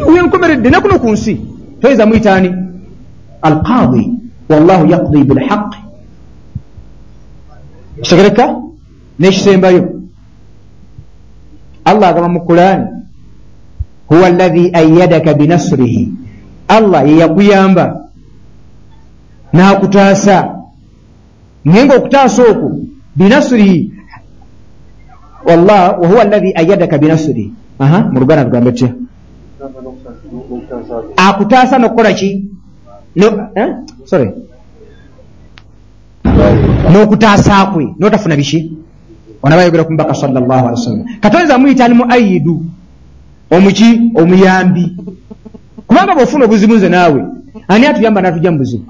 wenkomeredde nakuno ku nsi toyinza muyitaani alqadi wallahu yaqdi bilhaqi kitegereka nekisembayo? Allah agamba mu qurani huwa allahi ayadaka binasrihi. Allah yeyakuyamba n'akutaasa. Naye nga okutaasa okwo binasrihi. Wahuwa allahi ayadaka binasrihi. Mu luganda tugambe tutya akutaasa nokukola ki? Sorry. N'okutaasa kwe n'otafuna biki? Onabayogera ku mubaka salllah ali wasallam katonza muyita ali muayidu omuki omuyambi. Kubanga bwofuna obuzibu nze naawe ani atuyamba natujja mu buzibu?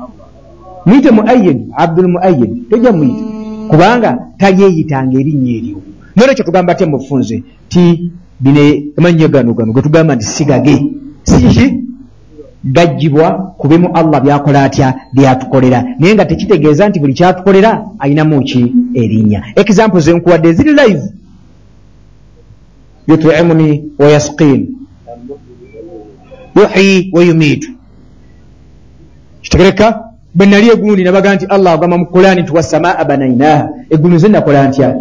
Muyite muayid abdul muayid tojja muyite kubanga talyeyitanga erinnya eryo. Nolwekyo tugamba te mufunze ti bine amanya gano gano getugamba nti sigage sikiki gajjibwa ku bimu allah byakola atya byatukolera. Naye nga tekitegeeza nti buli kyatukolera ayinamu ki? Erinnya. Example zenkuwadde eziri live. Yutimuni wayasqin yuhyi wayumiitu kitegereka bwe nali egundi nabaga nti allah agamba mu kurani nti wasamaa banainaha eggulu nze nakola ntya?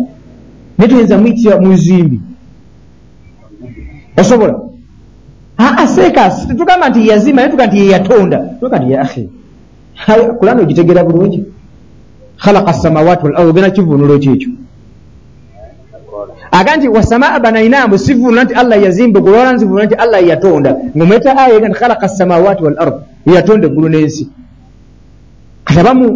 Naye tuyinza muyitira muzimbi osobola seeka tugamba nti yazima naye tuga nti yeyatonda tuga nti ya akhi. Kurani ogitegeera bulungi? Khalaqa samawati wal ogenda kivunulo kyekyo aga nti wasamaa banainaha bwe sivunula nti allah yazimba golwala nzivunula nti allah yeyatonda ngaometa aya ega nti khalaqa samawati wal ard yeyatonda eggulu n'ensi. Kati abamu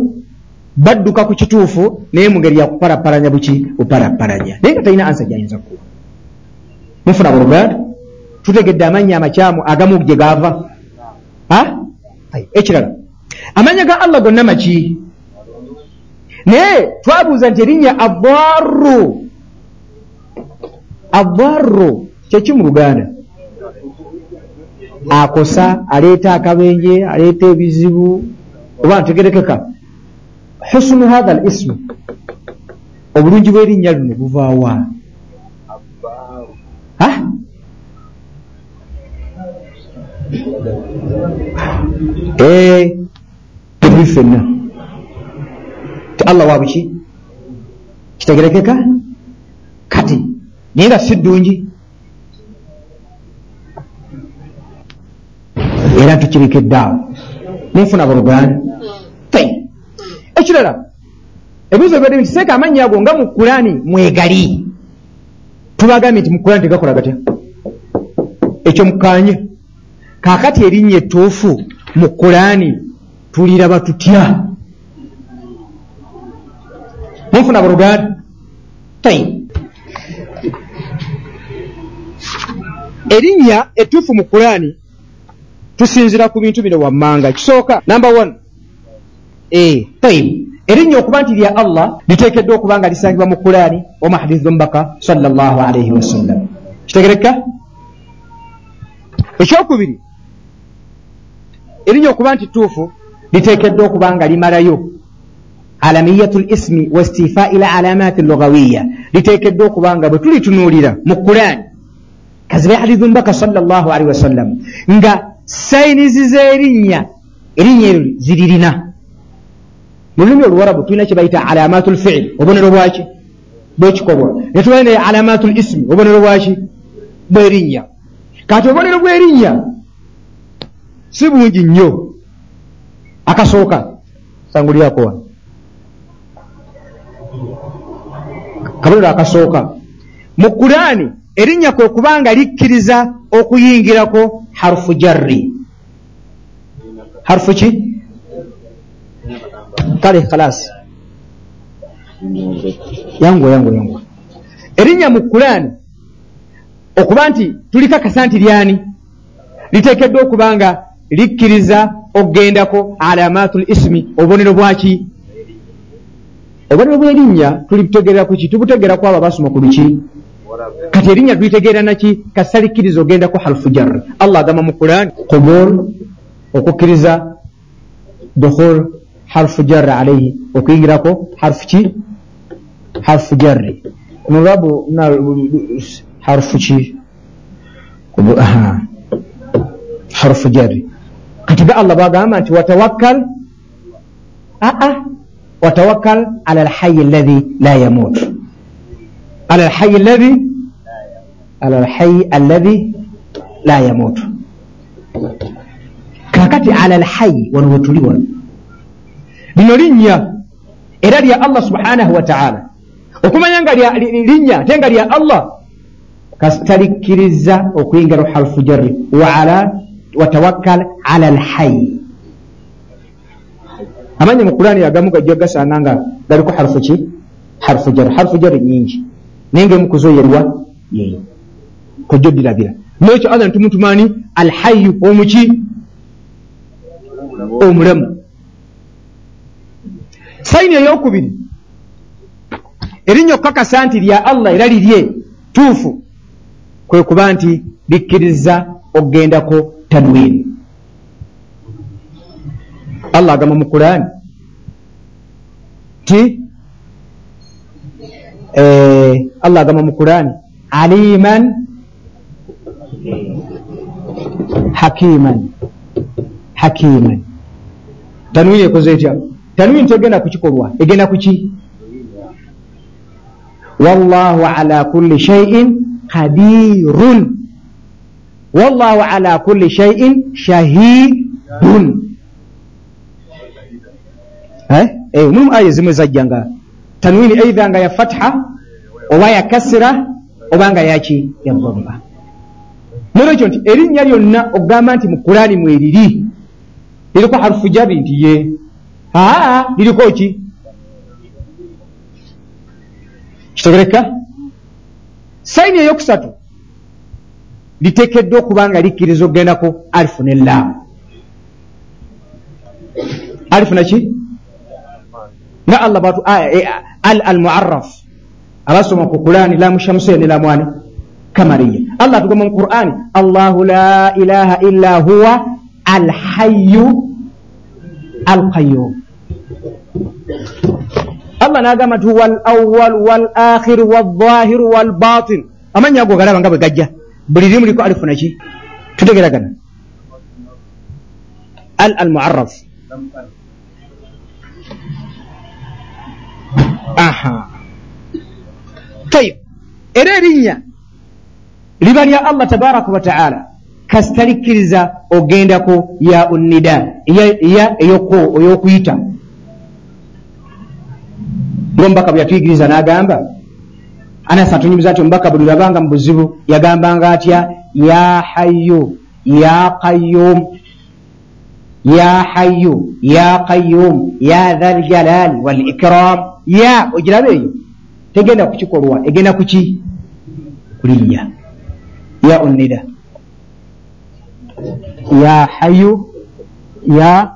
badduka ku kituufu naye mu ngeri yakuparaparanya buki? Buparaparanya naye nga talina ansa gyayinza kuwa mufuna buluganda tutegedde amannya amakyamu agamu gye gaava. Ekirala amannya ga allah gonna maki? Naye twabuuza nti erinnya adaaru adaaru kyeki mu luganda akosa aleeta akabenje aleeta ebizibu oba ntegerekeka? Husunu hatha al ismu obulungi bw'erinnya lino buvaawa tebuli fenna ti allah wabuki kitegerekeka? Kati. Naye nga si ddungi era tukirikeddeawo nenfuna buluganda ekirala ebibuzo bibadde nti seeka amannya ago nga mu kurani mwegali. Tubagambye nti mu kurani tegakola gatya? Ekyo mukanye kaakati erinnya ettuufu mu kurani tuliraba tutya? Munfuna buluganda? Erinnya ettuufu mu kurani tusinzira ku bintu bino wammanga. Kisooka number one. Tayib erinnya okuba nti lya allah liteekeddwa okuba nga lisangibwa mu kurani omu hadisi zombaka salllahu alaihi wasallam kitegereka ekyokubiri erinnya okuba nti tuufu liteekeddwa okuba nga limalayo. Alamiyatu lismi wastifai la alamati lugawiya liteekeddwa okuba nga bwe tulitunuulira mu kurani kazibe hadithu mbaka salllahu alihi wasallam nga sayinizi z'erinnya erinnya eryo ziririna. Mu lulimi oluwarabu tulina kye bayita alamatu lfiili obubonero bwaki bwekikolwa netubaye naye alamatu lismi obubonero bwaki bwerinnya. Kati obubonero bwerinnya si bungi nnyo akasooka sangulyako wano. Kabonero akasooka. Mu kurani erinnya kwe kubanga likkiriza okuyingirako harufu jarri. Harufu ki? Kale kalasi yangu yangu yangu erinnya mu kurani okuba nti tulikakasa nti lyani? Liteekeddwa okuba nga likkiriza okugendako alamatu lismi obubonero bwaki obubonero bwerinnya tulitegerera kuki tubutegerako abo abasoma ku luki kati erinnya tulitegeera naki kasalikkiriza ogendako harufu jarri allah agamba mu quran qubul okukkiriza dukhul harufu jarri alaihi okuyingirako harufu ki? Harufu jarri murabu harufu ki? Harufu jari kati ga allah bagamba nti watawakkal aa watawakkal ala lhayi alladhi la yamut. Ala lhayi alladhi? Ala lhayi alladhi la yamutu kakati ala lhayi wano wetuli wano. Lino linnya era lya allah subhanahu wataala okumanya nga linnya ate nga lya allah kasitalikkiriza okuyingira harufu jarri watawakkal ala lhayi amanya mu qurani agamu gajja gasanga nga galiko harufu ki harufu jarri harufu jarri nyingi naye nga emukuzo yerwa yeyo kojja odirabira nekyo allah ntumutumani alhayu omuki omulamu sayini eyokubiri erinnya okukakasa nti lya allah era lirye tuufu kwe kuba nti likkiriza okugendako tanwini allah agamba mu qurani ti eh, allah agamba mu qurani aliman. Hakiman. Hakiman. Tanwini ekoze etya tanwini tegenda kukikolwa egenda kuki wallahu ala kulli shaiin qadirun wallahu ala kulli shaiin shahidun. Mulimu aya ezimu ezajjanga tanwini aidha nga ya fatha oba ya kasira oba nga yaki ya dhamma nolwekyo nti erinnya lyonna okugamba nti mu kurani mweriri liriko harufu jari nti ye. Aa liriko ki? Kitegereka sayini eyokusatu litekeddwa okuba nga likkiriza okugendako alifu nelaamu alifu naki nga allah batu al al muarraf abasoma ku kurani lamu shamsiya ne lamwani kamariya. Allah atugamba mu qurani allahu la ilaha illa huwa alhayu alqayum allah nagamba nti huwa alawal walakhiru walzahiru walbatin amanya ago galaba nga bwe gajja buli limu liko alifu naki tutegeragana al al muarraf aha. Tayib era erinnya liba lya allah tabaraka wataala kasitalikkiriza ogendako ya unida ya eyokuyita ngaomubaka bwe yatuyigiriza n'agamba anasi atunyumiza nti omubaka buli lwabanga mu buzibu yagambanga atya? Ya hayu ya qayum ya hayu ya qayum ya dha ljalali walikram ya ogiraba eyo. Tegenda kukikolwa. Egenda kuki? Kulinnya. Ya unida ya hayu ya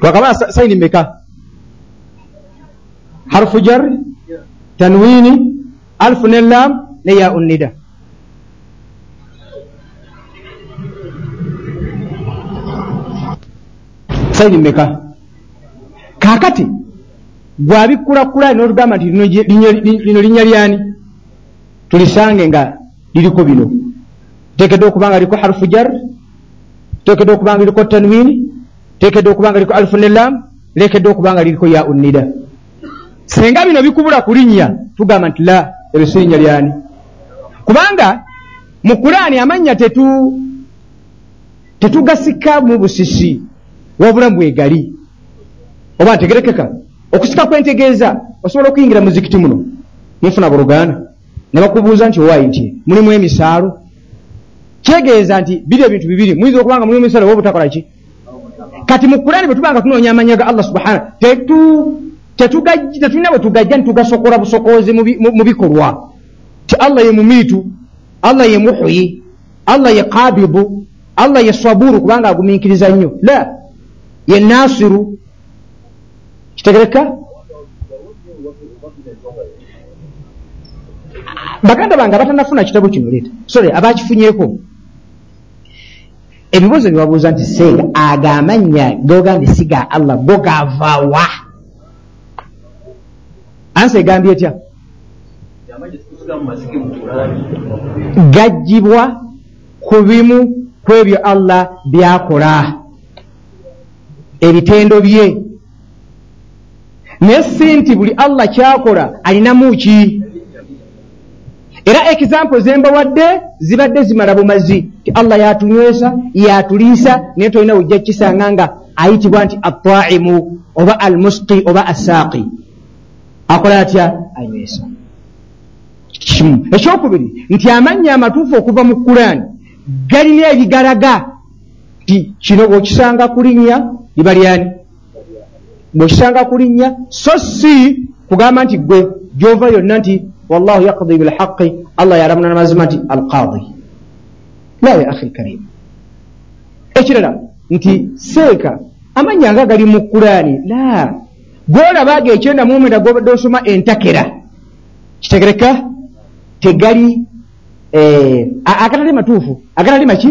twakaba saini meka harfu jar tanwini alfu nelam ne ya unida saini meka kakati bwabikulakula nolugamba nti lino linnya lyani tulisange nga liriko bino tekedde okuba nga liko harufu jar tekedde okuba nga liriko tanwini tekedde okuba nga liriko alfu nelam lekedde okuba nga liriko ya unida senga bino bikubula ku linnya tugamba nti la eryo si linnya lyani kubanga mu kulaani amannya tetu tetugasika mu busisi wabula bwegali. Oba ntegerekeka okusika kwentegeeza osobola okuyingira muzikiti muno. Nifuna buluganda ne bakubuuza nti owaayi nti mulimu emisaalo kyegeeza nti biri ebintu bibiri muyinza okuba nga mulimu emisaalo oba obutakola ki? Kati mu kulaani bwe tubanga tunoonya amanya ga allah subhana tetulina bwe tugajja nitugasokola busokozi mu bikolwa. Ti allah ye mumiitu allah ye muhyi allah ye kabidu allah ye saburu kubanga agumiikiriza nnyo. La ye nasiru kitegereka baganda bange abatanafuna kitabo kino leeta sore abakifunyeko ebibuuzo byebabuuza nti senga ago amannya gogambye si ga allah go gavawa ansa egambye etya? Gajjibwa ku bimu ku ebyo allah byakola. Ebitendo bye. Naye si nti buli allah kyakola alinamu ki era example zembawadde zibadde zimala bumazi. Ti allah yatunywesa yatuliisa naye tolina wujja kukisanga nga ayitibwa nti ataimu oba almusqi oba assaaqi akola atya? Anywesa kimu. Ekyokubiri nti amannya amatuufu okuva mu kulaani galina ebigalaga ti kino bwokisanga kulinnya liba lyani bwokisanga kulinnya so si kugamba nti gwe gyova yonna nti wallahu yakdi bilhaqi allah yalamuna namazima nti alqadi la ya akhi lkarim ekirala nti seeka amanya nga gali mu kulaani la golabaaga ekyenda mumwenda gobadde osoma entakera. Kitegereka tegali eh, agatali matuufu. Agatali maki?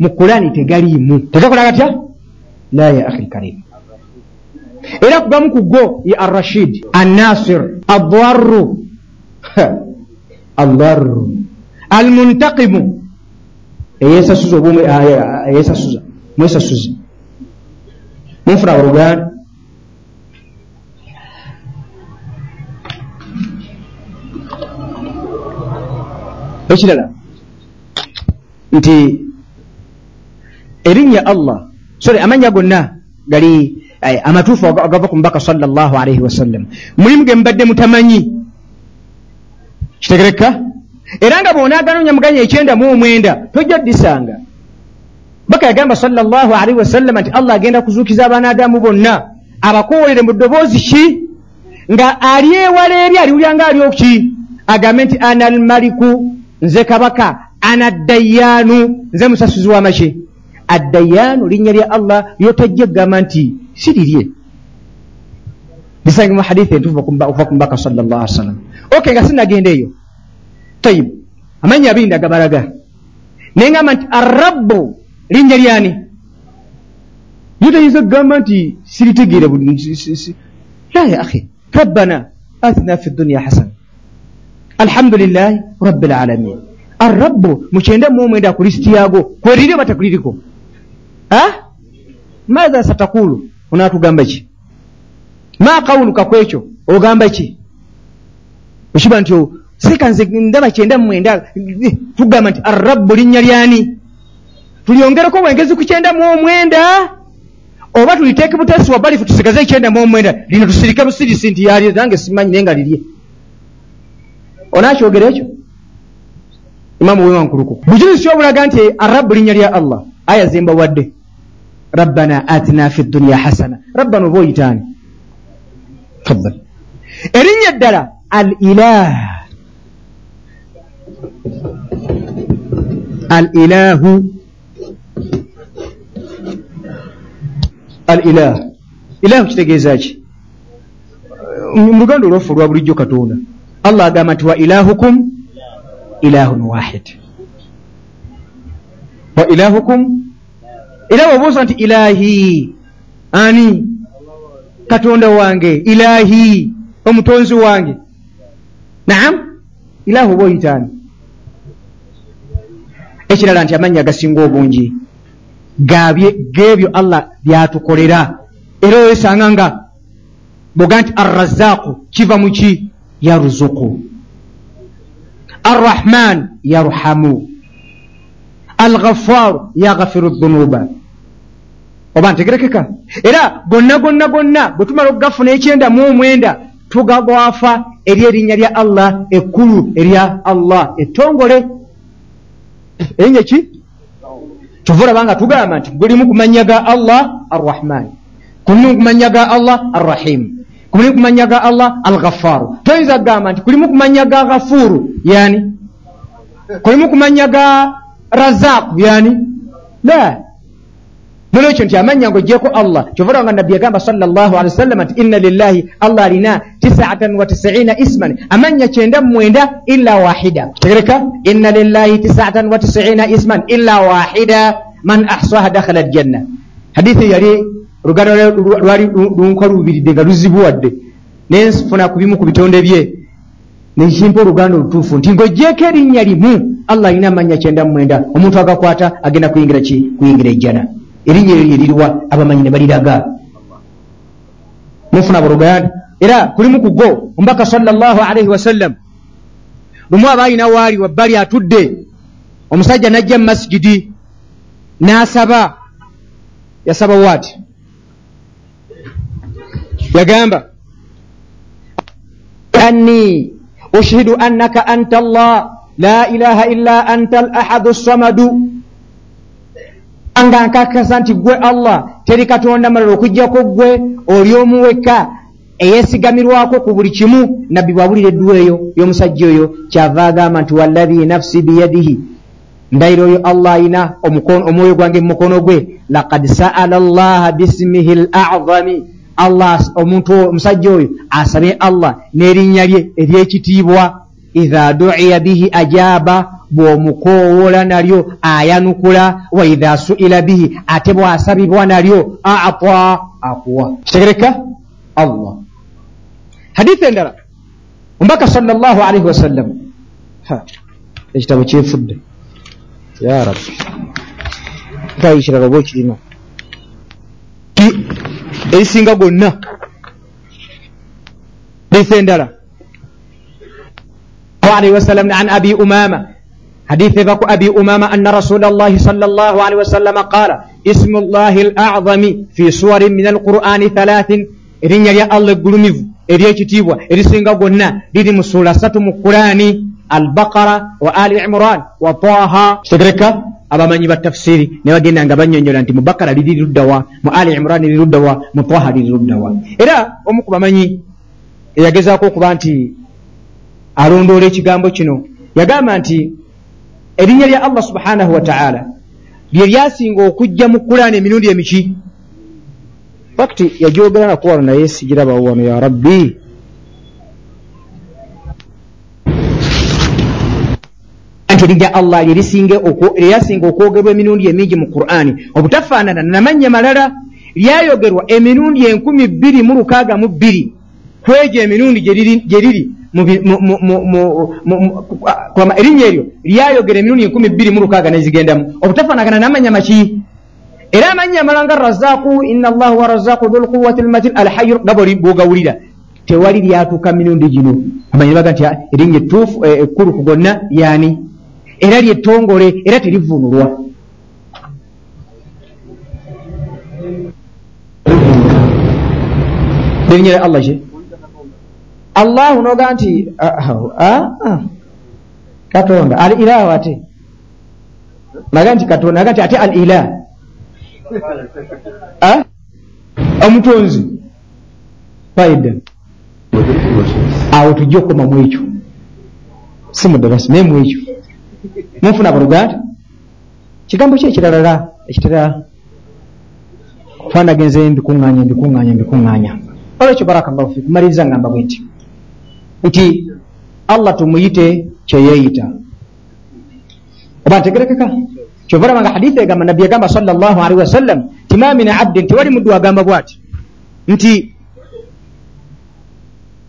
Mu kulaani tegaliimu tegakola gatya? La ya akhi lkarim era kugamu ku go ye arrashid annasir addaru aldaru almuntakimu eyesasuza obumwe eyesasuza mwesasuzi munfuna oluganda ekirala nti erinnya allah. Sorry amanya gonna gali eh, amatuufu agava ku mubaka salllah alaihi wasallam. Mulimu ge mubadde mutamanyi. Kitegereka era nga bwonaganoonya muganya ekyenda mu omwenda tojja ddisanga baka yagamba salllah alaihi wasallama nti allah agenda kuzuukiza abaanaadamu bonna. Abakowolere mu ddoboozi ki? Nga ali ewala eri aliwulya nga ali oki agambe nti ana almaliku nze kabaka ana ddayaanu nze musasuzi w'amaki addayaanu linnya lya allah lyotajja egamba nti sirirye lisange mu hadithi entuufu okuva ku mubaka salllah ali sallam ok nga sinagenda eyo tayibu amanya abiri ndagabalaga naye ngamba nti arabbu linnya lyani yotayinza okugamba nti siritegeere la ya akhi rabbana atina fi dunya hasana alhamdulilahi rabi lalamin arabbu mukyenda mu omwenda ku lisiti yago. Kweriri oba takuliriko maatha satakulu? Onatugamba ki ma kawuluka ku ekyo ogamba ki okiba nti seka nze ndaba kyenda mumwenda tugamba nti arabbu linnya lyani? Tulyongereko bwengezi ku kyenda mu omwenda oba tuliteeke butesi wa balifu tusigaze ekyenda mu omwenda lino tusirike busirisi nti yali nange simanyi naye nga lirye onakyogera ekyo? Imamu wewankuluku bujulizi kyobulaga nti arabu linnya lya allah aya zembawadde rabbana atina fi dunya hasana. Rabbana oba oyitaani? Fadal erinnya eddala al ilah al ilahu al ilah ilahu kitegeeza ki? Mu luganda olwafu olwa bulijjo katonda allah agamba nti wa ilahukum ilahun wahid. Wa ilahukum? Era bwobuuza nti ilahi. Ani? Katonda wange ilahi. Omutonzi wange. Naam? Ilahu oba oyitaani ekirala nti amannya agasinga obungi. Gebyo allah byatukolera. Era oyesanga nga bwoga nti arrazaaku kiva mu yaruzuku arrahman yarhamu. Alghafaaru yaghafiru dhunuba. Oba ntegerekeka? Era gonna gonna gonna bwe tumala okugafuna ekyenda mu omwenda tugagwafa eri erinnya lya allah ekkulu erya allah ettongole. Erinnya ki? Kyova olaba nga tugamba nti gulimu kumanya ga allah arrahman. Kulimu kumanya ga allah arrahimu kulimu kumanya ga allah alghafaaru toyinza kugamba nti kulimu kumanya ga ghafuuru yani kulimu kumanya ga razaaku yani la. Nolwekyo nti amanya nga ogyeko allah kyova olaba nga nabbi yagamba salllah ali wasallama nti inna lillahi allah alina tisatan wa tisiina isman. Amanya kyenda mumwenda illa wahida. Kitegereka inna lillahi tisatan wa tisiina isman illa wahida man ahsaha dakhala aljanna. Hadithi yali oluganda lwali lunka lubiridde nga luzibuwadde. Nenfuna ku bimu ku bitonde bye. Nekimpa oluganda olutuufu nti ngaogyeko erinnya limu allah alina amanya kyenda mumwenda omuntu agakwata agenda kuyingira ki? Kuyingira ejjana. Erinnya eryo lyeririwa abamanyi ne baliraga. Mufuna buluganda era kulimu ku go omubaka salllahu alaihi wasallam lumu aba alina waali wabbali atudde. Omusajja najja mu masigidi n'asaba yasaba waati yagamba anni ushihidu annaka anta allah la ilaha illa anta al ahadu samadu. Nga nkakasa nti gwe allah teri katonda malala okugjako gwe oli omuweka eyesigamirwako ku buli kimu nabbi bwabulira eddwa eyo y'omusajja oyo kyava agamba nti wallahi nafsi biyadihi ndayiro oyo allah ayina omwoyo gwange mumukono gwe lakad saala llaha bisimihi l azami allah omuntu omusajja oyo asabye allah n'erinnya lye eryekitiibwa idha duiya bihi ajaaba bw'omukowoola nalyo ayanukula wa idha suila bihi ate bw'asabibwa nalyo ata akuwa. Kitegereka? Allah. Hadithi endala. Omubaka salllah alaihi wasallam ekitabo kyefudde. Ya rabbi. Nkayi kirala oba okirina erisinga gonna hadisi endala. عليه وسلم عن أبي أمامة حديث ذاك أبي أمامة أن رسول الله صلى الله عليه وسلم قال اسم الله الأعظم في سور من القرآن ثلاث erinnya lya allah eggulumivu eryekitiibwa erisinga gwonna liri mu sula satu mu kurani albaqara wa ali imran wa taha kitegereka abamanyi ba tafsiri ne bagenda nga banyonyola nti mu bakara liri luddawa mu ali imran liri luddawa mu taha liri luddawa. Era omu ku bamanyi eyagezaako okuba nti alondoola ekigambo kino yagamba nti erinnya lya allah subhanahu wataala lye lyasinga okujja mu kulaana emirundi emiki. Fakti yajogera nakuwano naye sigirabawo wano ya rabbi nti erinnya allah lyeyasinga okwogerwa emirundi emingi mu qur'ani. Obutafaanana namanya malala lyayogerwa emirundi enkumi bbiri mu lukaaga mu bbiri. Kwegyo emirundi gye riri erinnya eryo lyayogera emirundi enkumi bbiri mu lukaaga nezigendamu obutafaanagana namanya maki? Era amanya amala nga razaaku ina allaha wa razaaku dhulquwati lmatin alhayu nga bwogawulira tewali lyatuuka mirundi gino. Amanyi baga nti erinnya ettuufu ekkulu ku gonna yani era lyetongole era terivunulwa erinnya lya allah ki allahu noga nti katonda al ilahu ate. Naga nti katonda naga nti ate al ilah omutonzi. Faida awo tujja okukoma mu ekyo. Si mudabasi naye mu ekyo munfuna buluganda kigambo ki ekiralala ekirala fanagenze mbikuŋŋanya mbikuŋŋanya mbikuŋŋanya olwekyo barakallahu fiku maliriza ngamba bwe nti nti allah tumuyite kyeyeeyita. Oba ntegerekeka? Kyova olaba nga hadithi egamba nabbi yagamba sal llah alihi wasallam ti ma min abdin tewali muddu agamba bwati. Nti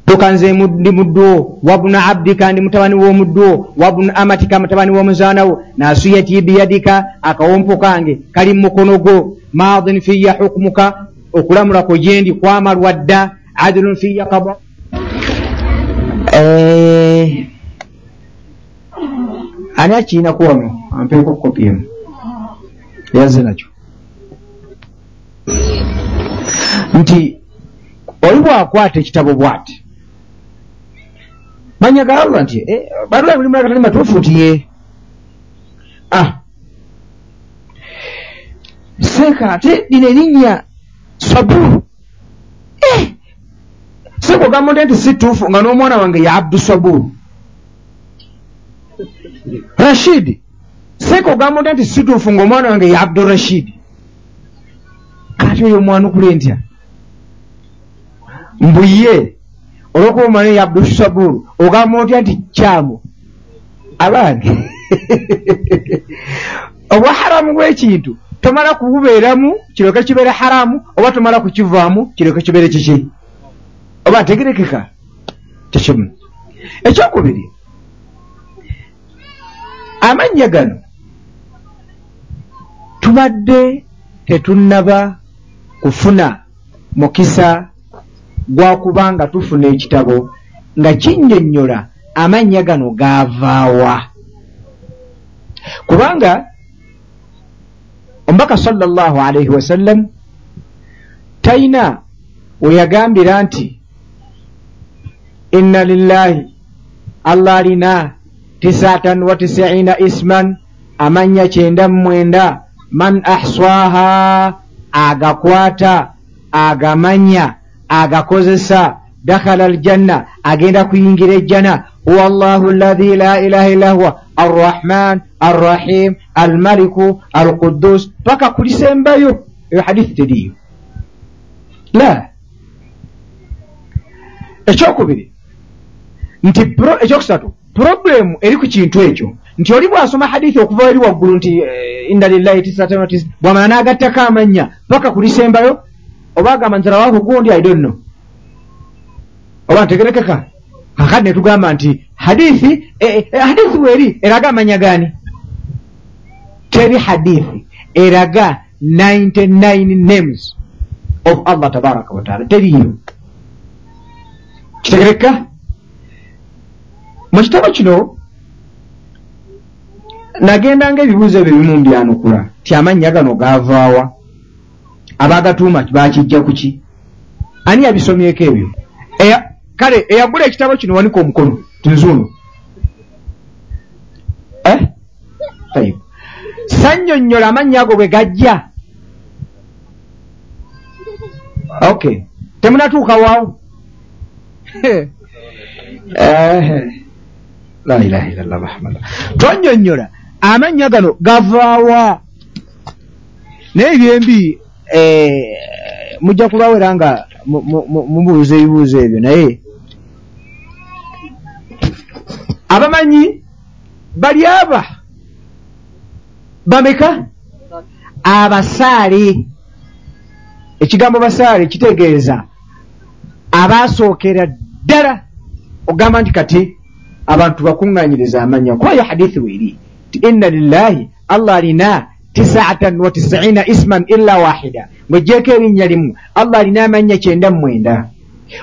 tukanze ndi mudduwo wabuna abdika ndi mutabani w'omudduwo wabuna amatika mutabani w'omuzaanawo nasuyati biyadika akawompo kange kali mu mukono gwo. Maadin fiya hukumuka okulamulako gyendi kwamalwa dda adilun fiya kaba ani akiinaku wano ampeeko kopi emu. Yazze nakyo. Nti oli bwakwata ekitabo bwati manya ga allah nti balula mulimu nakatali matuufu nti ye seeka ate lino erinnya saburu seeka ogamba nti nti si tuufu nga n'omwana wange ye abdu saburu rashidi seeka ogamba nti nti si tuufu ngaomwana wange ye abdu rashidi kati oyo omwanukule ntya mbuye olwokuba omanye ye abdu saburu ogamba otya nti kyamu abange obwa haramu bwekintu tomala kububeeramu kiryoke kibeere haramu oba tomala kukivaamu kiryoke kibeere kiki? Oba ntegerekeka tekimu. Ekyokubiri amannya gano tubadde tetunnaba kufuna mukisa gwakuba nga tufuna ekitabo nga kinnyonnyola amannya gano gaavaawa kubanga omubaka salllah alaihi wasallam talina weyagambira nti inna lillahi allah alina tisaatan wa tisiina isman amannya kyenda mumwenda man ahswaha agakwata agamanya agakozesa dakhala aljanna agenda kuyingira ejjana. Huwa allahu allahi la ilaha illa huwa arrahman arrahim almaliku alqudus paka kulisembayo eyo hadithi teriyo la. Ekyokubiri nti ekyokusatu purobulemu eri ku kintu ekyo. Nti oli bwasoma hadithi okuva eri waggulu nti eh, inna lillahi tisatanatis bwamala n'agattako amannya paka kulisembayo oba agamba nti rawahu gundi i don't know. Oba ntegerekeka? Kakati ne tugamba nti hadithi eh, eh, hadithi weeri eraga amanya gaani? Teri hadithi eraga 99 names of allah tabaraka wataala teriyo kitegereka mu kitabo kino nagendanga ebibuuzo ebyo bimu mbyanukula ti amannya gano gaavaawa abagatuuma bakijja kuki ani yabisomyeko ebyo? Kale eyagula ekitabo kino wanika omukono tinzuuno eh? sannyonnyola amannya ago bwe gajja. Ok. Temunatuuka waawo la ilaha illallah muhammad. Tonyonnyola amannya gano gavaawa naye ebyembi eh, mujja kulwawera nga mubuuza ebibuuzo ebyo naye. Abamanyi bali aba? Bameka? Abasaale ekigambo basaale kitegeeza abaasookera ddala ogamba nti kati abantu bakuŋŋanyiriza amanya kubayo hadithi weeri ti inna lillahi allah alina tisaatan wa tisiina isman illa wahida. Ng'ogjeeko erinnya limu allah alina amanya kyenda mumwenda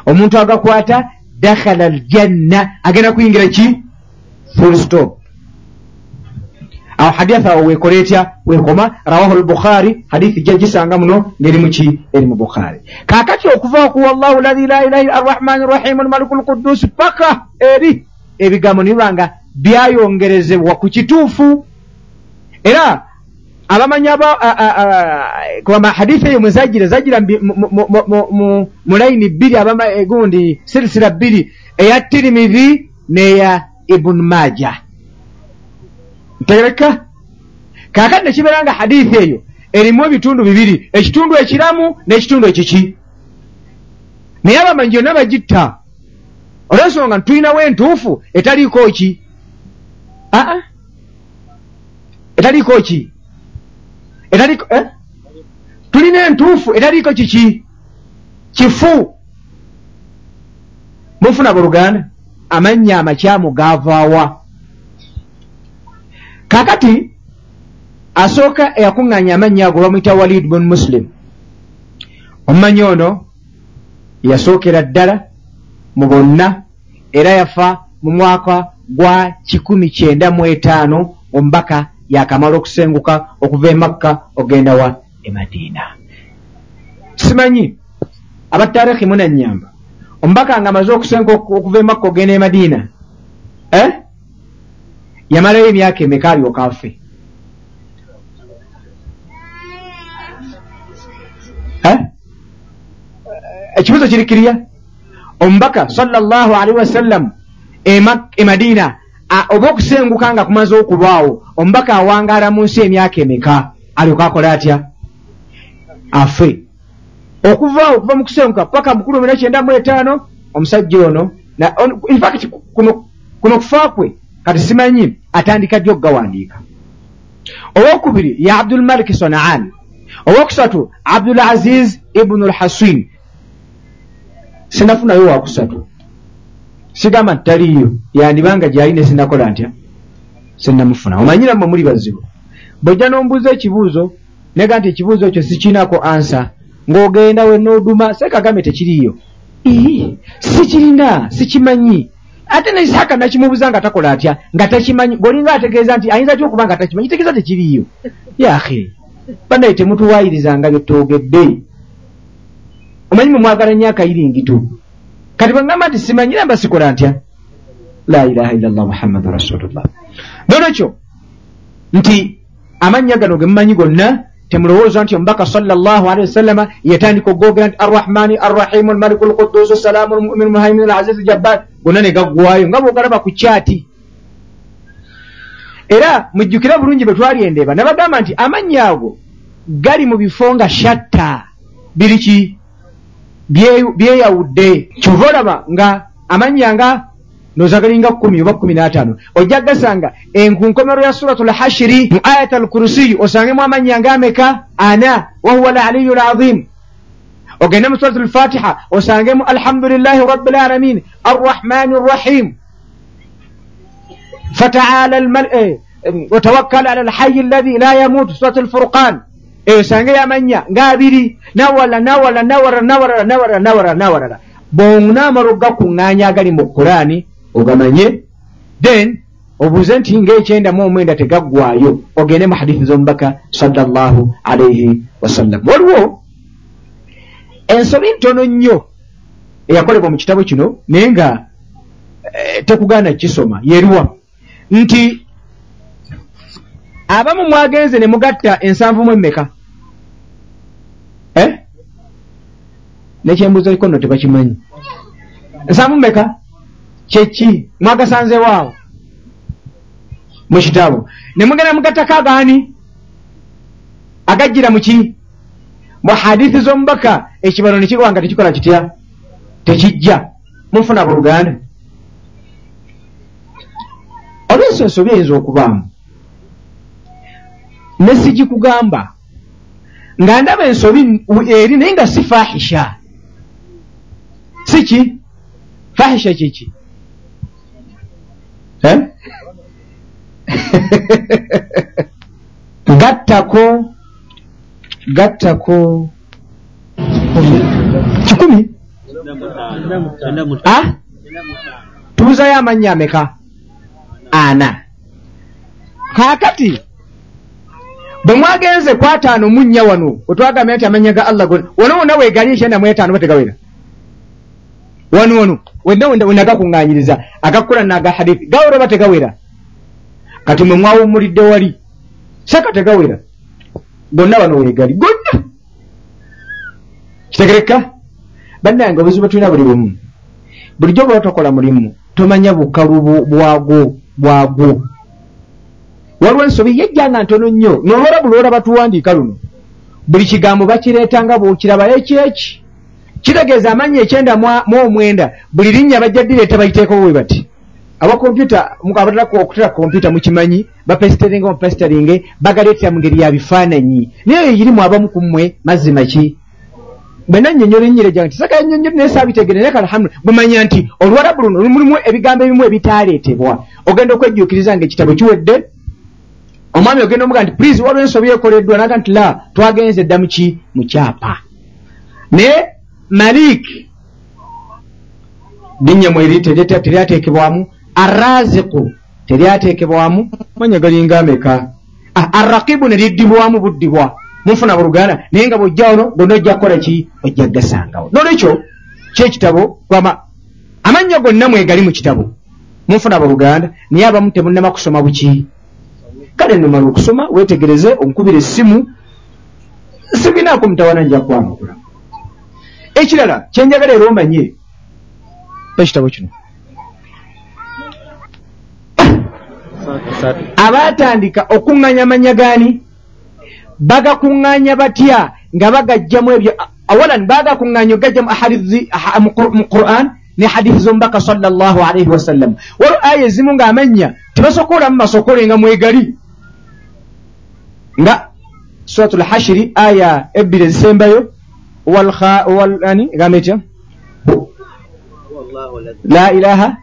omuntu agakwata dakhala aljanna. Agenda kuyingira ki? Full stop. Awo hadithi awo wekola etya? Wekoma rawahu lbukhari hadithi jja gisanga muno ngeri muki eri mu bukhari. Kakati okuva ku wallahu lahi la ilaha arrahmani rrahimu lmaliku lqudusi paka eri ebigambo nibanga byayongerezebwa ku kituufu. Era abamanya kubamba hadithi eyo mwezagira zagira mu layini bbiri egundi sirisira bbiri eya tirimidhi neya ibunu maja ntegereka? Kakati nekibeera nga hadithi eyo erimu ebitundu bibiri ekitundu ekiramu n'ekitundu ekiki. Naye abamanyi yonna bagitta. Olwensonga ntulinawo entuufu etaliiko ki? Aa. Etaliiko ki? eh? Tulina entuufu etaliiko kiki? Kifu. Mufuna buluganda amannya amakyamu gaavaawa kakati asooka eyakuŋŋaanya amannya ago bamwita walid bun muslim. Omumanyi ono yasookera ddala mu bonna era yafa mu mwaka gwa kikumi kyenda mu etaano omubaka yakamala okusenguka okuva emakka ogenda wa emadiina simanyi abataarikhi munanyamba omubaka nga amaze okusenguka okuva emakka ogenda emadiina eh? yamalayo emyaka emeka alyoka afe eh? ekibuzo kiri kirya omubaka salllah alaihi wasallam emadiina oba okusenguka nga kumaze okulwawo omubaka awangaala mu nsi emyaka emeka? Alyoka akola atya? Afe. Okuvaawo okuva mu kusenguka paka mukulu mina kyenda mu etaano omusajja ono infact kuno kufa kwe kati simanyi atandika ddy okugawandiika. Owokubiri ye abdulmalik sonaan. Owokusatu abdul aziz ibunu lhasin sinafunayo wakusatu sigamba nti taliyo yandibanga gyali nesinakola ntya? Senamufuna omanyira mmwe muli bazibu. Bwojja nombuuza ekibuuzo nega nti ekibuuzo ekyo sikiinako ansa. Ng'ogenda we nooduma sekagambe tekiriiyo. Sikirina sikimanyi. Ate ne isaaka nakimubuuza nga takola atya? Nga takimanyi. Golinga ategeeza nti ayinza ty okuba nga takimanyi tegeeza tekiriiyo. Yahe banaye temutuwaayirizanga byetwogedde omanyi mwe mwagala nnyo akayiringito kati bwegamba nti simanyira mba sikola ntya? La ilaha illallah muhammadu rasulullah. Nolwekyo nti amannya gano ge mumanyi gonna temulowooza nti omubaka salllah alihi wasallama yatandika ogogera nti arrahmani arrahimu almaliku lqudusu salaamu lmuminu lmuhaimin alazizu jabbar gonna ne gaggwayo nga bwogalaba ku kyati. Era mujjukire bulungi bwe twali endeeba. Nabagamba nti amannya ago gali mu bifo nga shatta. Biriki byeyawudde kyova olaba nga amannya nga nozagalinga kumi oba kumi n'ataano. Ojja gasanga enkunkomero ya suratu lhashiri mu ayat al kurusiyu osangemu amannya nga ameka ana wahuwa alaliyu lazim ogende mu suratu lfatiha osangemu alhamdulilahi rabi lalamin arrahmani rrahim fataala watawakkal ala lhayi allahi la yamutu suratu lfurqan eyo osangeyo amanya ngaabiri nawala nawala nawala nawala nawala nawala nawalala bw'onaamala ogakuŋŋaanya agali mu kuraani ogamanye then obuuze nti ngaekyenda mu omwenda tegaggwayo ogende mu hadithi z'omubaka salllahu alaihi wasallam waliwo ensobi ntono nnyo eyakolebwa mu kitabo kino naye nga eh, tekugaana kisoma yeriwa nti abamu mwagenze ne mugatta ensanvu mu emmeka eh? nekyembuuzo liko nno tebakimanyi ensanvu mmeka kyeki mwagasanzewaawo mu kitabo ne mugenda mugattako agaani agajjira muki mu hadithi z'omubaka ekibalo ne kigwa nga tekikola kitya tekijja mufuna buluganda olwensi ensobi eyinza okubaamu ne sigikugamba nga ndaba ensobi eri naye nga si fahisha. Siki fahisha kiki gattako gattako kikumi? Ah? tuuzayo amannya ameka? Ana. Kaakati bwe mwagenze ku ataano munnya wano wetwagambye nti amanya ga allah gona wano wonna weegali ekyenda mu etaano bategawera wano wano wenna wenagakuŋŋaanyiriza agakula naga hadithi gawera oba tegawera? Kati mwe mwawummulidde wali saka tegawera. Gonna wano weegali gonna. Kitegereka bannange obuzibu tulina buli bumu bulijjo bweba tokola mulimu tomanya bukalu bwagwo bwagwo waliwo ensobi yejjanga ntono nnyo nolola buli olaba tuwandiika luno. Buli kigambo bakireetanga bwokirabayo ekyeki kitegeeza amannya ekyenda mu omwenda buli linnya bajja ddireeta bayiteekao bwe bati. Abakompyuta abatera okutera kompyuta mukimanyi bapesiteringa mupesiteringe bagaleetera mu ngeri ya bifaananyi. Naye eyo irimu abamu ku mmwe mazima ki bwena nnyonnyola ennyira gyange nti saka nnyonnyola naye saabitegere naye kalhamdu bwemanya nti oluwarabu luno mulimu ebigambo ebimu ebitaaleetebwa. Ogenda okwejjuukiriza nga ekitabo kiwedde omwami ogenda omuga nti please waliwo ensobi ekoleddwa naga nti la twagenze dda muki mu kyapa. Naye malik linnya mweri teryateekebwamu arraziku teryateekebwamu manya galinga ameka arrakibu ne liddibwamu buddibwa. Munfuna buluganda naye nga bwojja ono gonna ojja kukola ki? Ojja gasangawo nolwekyo kyekitabo kwama amannya gonna mwegali mu kitabo. Munfuna buluganda naye abamu temunnama kusoma buki kale nomala okusoma wetegereze onkubira essimu sibinaako mutawana nja kwanukula ekirala kyenjagala era omanye ekitabo kino. Abatandika okuŋŋanya amanya gaani? Bagakuŋŋanya batya nga bagajjamu ebyo? Awalan bagakuŋŋanya ogajjamu mu quran ne hadithi z'omubaka salllahu alaihi wasallam waliwo aya ezimu ng'amanya tebasokolamu masokole nga mwegali nga suratu lhashiri aya ebbiri ezisembayo egamba etya? La ilaha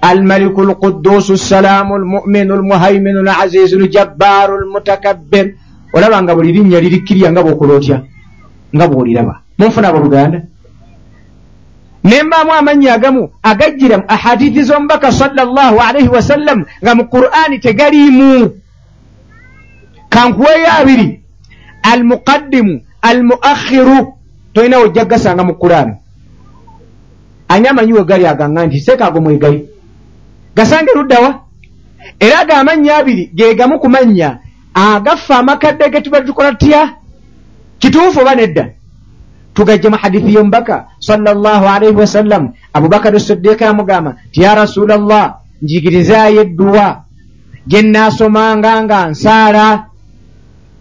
almaliku lqudusu salaamu lmuminu lmuhaiminu lazizu ljabbaru lmutakabbir olaba nga buli linnya lirikkirya nga bwokola otya? Nga bwoliraba. Munfuna abooluganda nembaamu amannya agamu agajjira mu ahadithi z'omubaka salllah alaihi wasallam nga mu qur'ani tegaliimu kankuweyo abiri. Almuqaddimu almuakhiru. Tolina wojja gasanga mu qur'ani ani amanyiwe gali aganga nti seekaago mwegali gasange luddawa era aga amannya abiri gegamu ku mannya agaffe amakadde ge tuba tukola tutya? Kituufu oba nedda? Tugajja mu hadithi y'omubaka salllah alaihi wasallam abubakari siddiika yamugamba nti ya rasula llah njigirizaayo edduwa gye nnaasomanga nga nsaala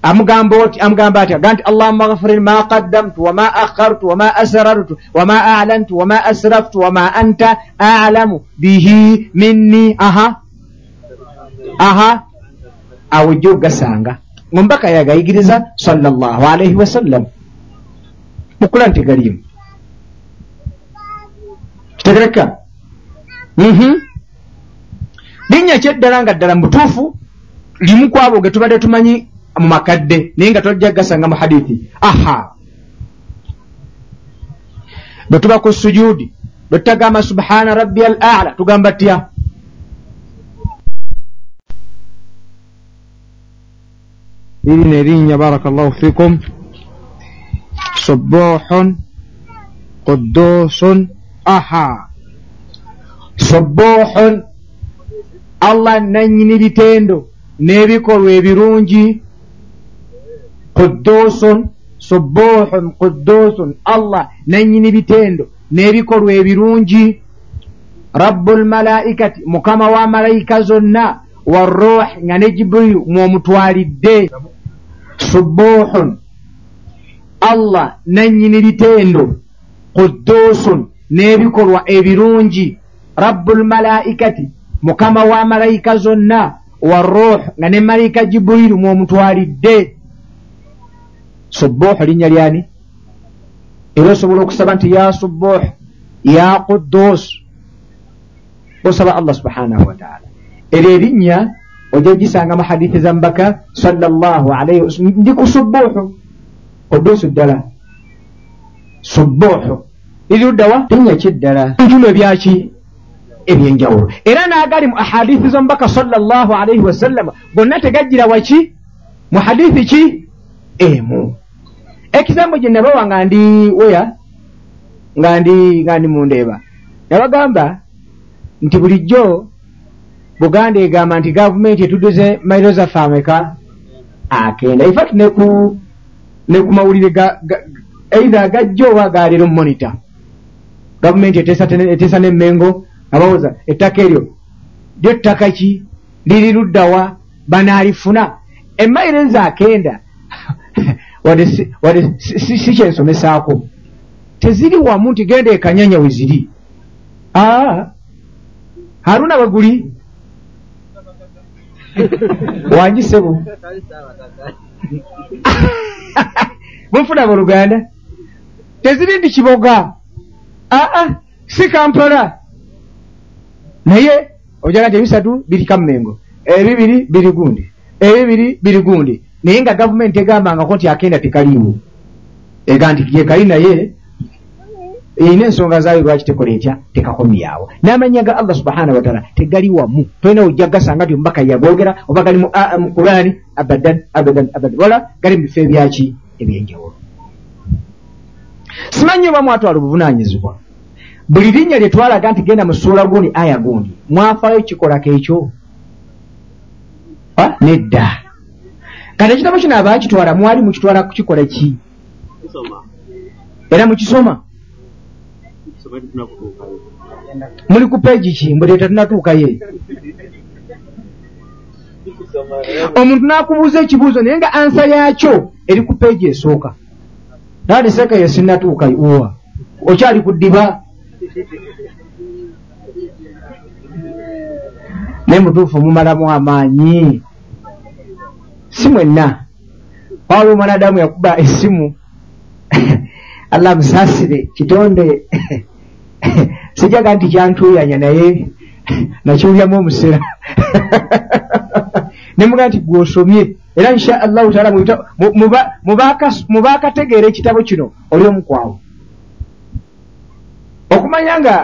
amugamba atya ga nti allahuma gfirin ma qaddamtu wama akhartu wama asrartu wama alantu wama asraftu wama anta alamu bihi minni. Aha. Aha. Awo ojja ogasanga omubaka yagayigiriza salllah alaihi wasallam mukula nti galimu kitegereka. Mhm. linnya kyeddala nga ddala mubutuufu limu kwabo ge tubadde tumanyi mu makadde naye nga tojja gasanga mu hadithi. Aha! Bwe tuba ku sujudi bwe tutagamba subhana rabbi al ala tugamba tya lirina erinnya baraka llahu fikum subuhun qudusun aha. Subuhun allah nanyini bitendo n'ebikolwa ebirungi qudusun subuhun qudusun allah nanyini bitendo n'ebikolwa ebirungi. Rabbu lmalaikati mukama wa malayika zonna waruh nga ne jibrilu mwomutwalidde. Subuhun allah nanyini bitendo qudusun n'ebikolwa ebirungi. Rabbu lmalaikati mukama wa malayika zonna waruh nga ne malayika jibrilu mwomutwalidde subuh linnya lyani? Era osobola okusaba nti ya subuh ya qudus osaba allah subhanahu wataala eryo erinnya ojja gisanga mu hadithi za mbaka salllahu alaihi wasallam ndi ku subuhu qudusu ddala subuhu eriruddawa linnya ki ddala ntuno ebyaki? Ebyenjawulo. Era n'agali mu ahadithi z'omubaka salllahu alaihi wasallama gonna tegajjira waki? Mu hadithi ki emu. Ekisambo gye nabawa nga ndi weya nga ndi nga ndi mundeeba nabagamba nti bulijjo buganda egamba nti gavumenti etuduze mairo zaffe ameka akenda. Ifat neku neku mawulire eitha agajjo oba galeero mumonita gavumenti eteesa nemmengo abawooza ettaka eryo lyo ttaka ki? Liri luddawa banaalifuna emairo ezo akenda wadde si kyensomesaako teziri wamu nti genda ekanyanya we ziri. Aa haruna weguli wangisebo munfuna abooluganda teziri ndi kiboga? Aa si kampala. Naye ojaga nti ebisatu biri kammengo ebibiri biri gundi. Ebibiri biri gundi naye nga gavumenti egambangako nti akenda tekaliiwo. Ega nti yekali naye erina ensonga zaayo lwaki tekola etya tekakomyawo n'amanya ga allah subhanahu wataala tegali wamu. Tolina ojja gasanga nti omubaka yagogera oba gali mu qurani abadan abadan abadan. Wala gali mu bifo ebyaki ebyenjawulo. Simanyi oba mwatwala obuvunanyizibwa buli linnya lye twalaga nti genda mu suula gundi aya gundi. Mwafayo kikolako ekyo nedda kati ekitabo kino abakitwala mwali mukitwala kukikola ki? Era mukisoma? Muli ku peegi ki? Mbuleta tunatuukayo. Omuntu n'akubuuza ekibuuzo naye nga ansa yakyo eri ku peegi esooka. Naani seeka yo sinatuukayo owa okyali ku ddiba? Naye mutuufu mumalamu amaanyi si mwenna waba omwanadamu yakuba esimu allah musaasire kitonde. Sijaga nti kyantuyanya naye nakiwulyamu omusera. Nemugaa nti gwosomye. Era insha allahu taala mu bakategeera ekitabo kino oli omukwawo. Okumanya nga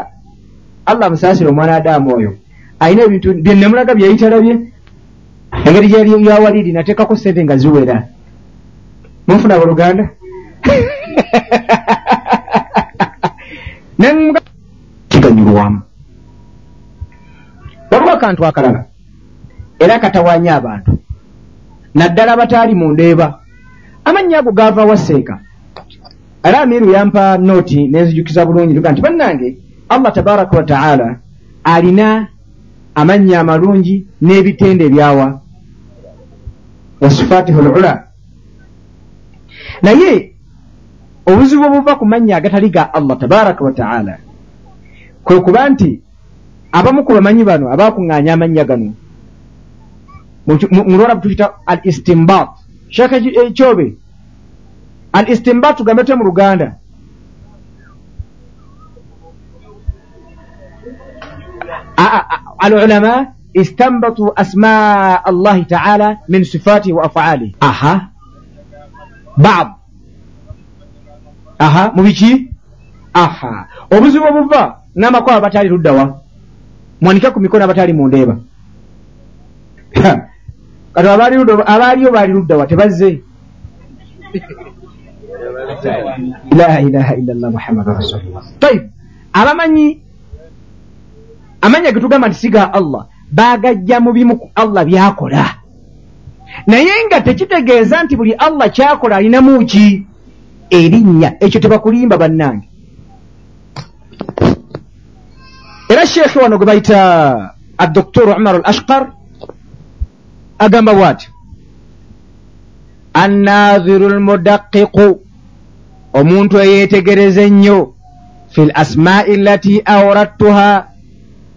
allah musaasire omwana adamu oyo alina ebintu byenemulaga byeyitalabye engeri yawaliri nateekako sente nga ziwera. Munfuna buluganda kiganyulwamu. Waliwo akantu akalala. Era katawanya abantu. Naddala bataali mu ndeeba. Amannya ago gaava waseeka era amiru yampa nooti nenzijukiza bulungi luga nti bannange allah tabaraka wataala alina amannya amalungi n'ebitende ebyawa wasifatihu lula naye obuzibu obuva ku mannya agatali ga allah tabaraka wataala kwe kuba nti abamu ku bamanyi bano abakuŋŋaanya amannya gano mulwarabu tukita al istimbat sheekh ekyobe al istimbat tugambe te mu luganda. Al ulama asma allahi taala min sifatihi wa afalihi. Aha. Bad. Aha. Mubiki aha. Obuzibu obuva n'amakwaba bataali luddawa mwanike ku mikono abataali mu ndeeba. Kati abaaliyo baali luddawa tebazze. La ilaha illa llah muhammadu rasulullah. Tayib abamanyi amanya getugamba nti siga allah bagajja mu bimu ku allah byakola. Naye nga tekitegeeza nti buli allah kyakola alinamu ki? Erinnya ekyo tebakulimba bannange. Era sheekhe wano gwe bayita adoktor umar al ashkar agamba bwati annaziru lmudaqiqu omuntu eyeetegereza ennyo fi l asmaai allati awrattuha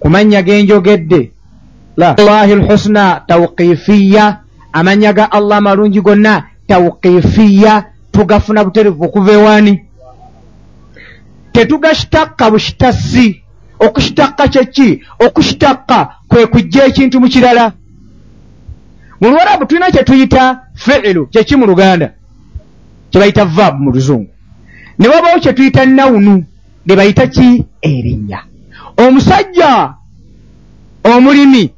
ku mannya genjogedde llahi lhusna tawqifiya amanya ga allah amalungi gonna tawqifiya tugafuna buterevu okuva ewaani tetugashitakka bushitasi okushitakka kyeki okushitakka kwe kujja ekintu mu kirala. Mu luwarabu tulina kyetuyita fiilu kyeki mu luganda? Kyebayita vaabu mu luzungu. Ne wabawo kyetuyita nawunu ne bayita ki? Erinnya. Omusajja omulimi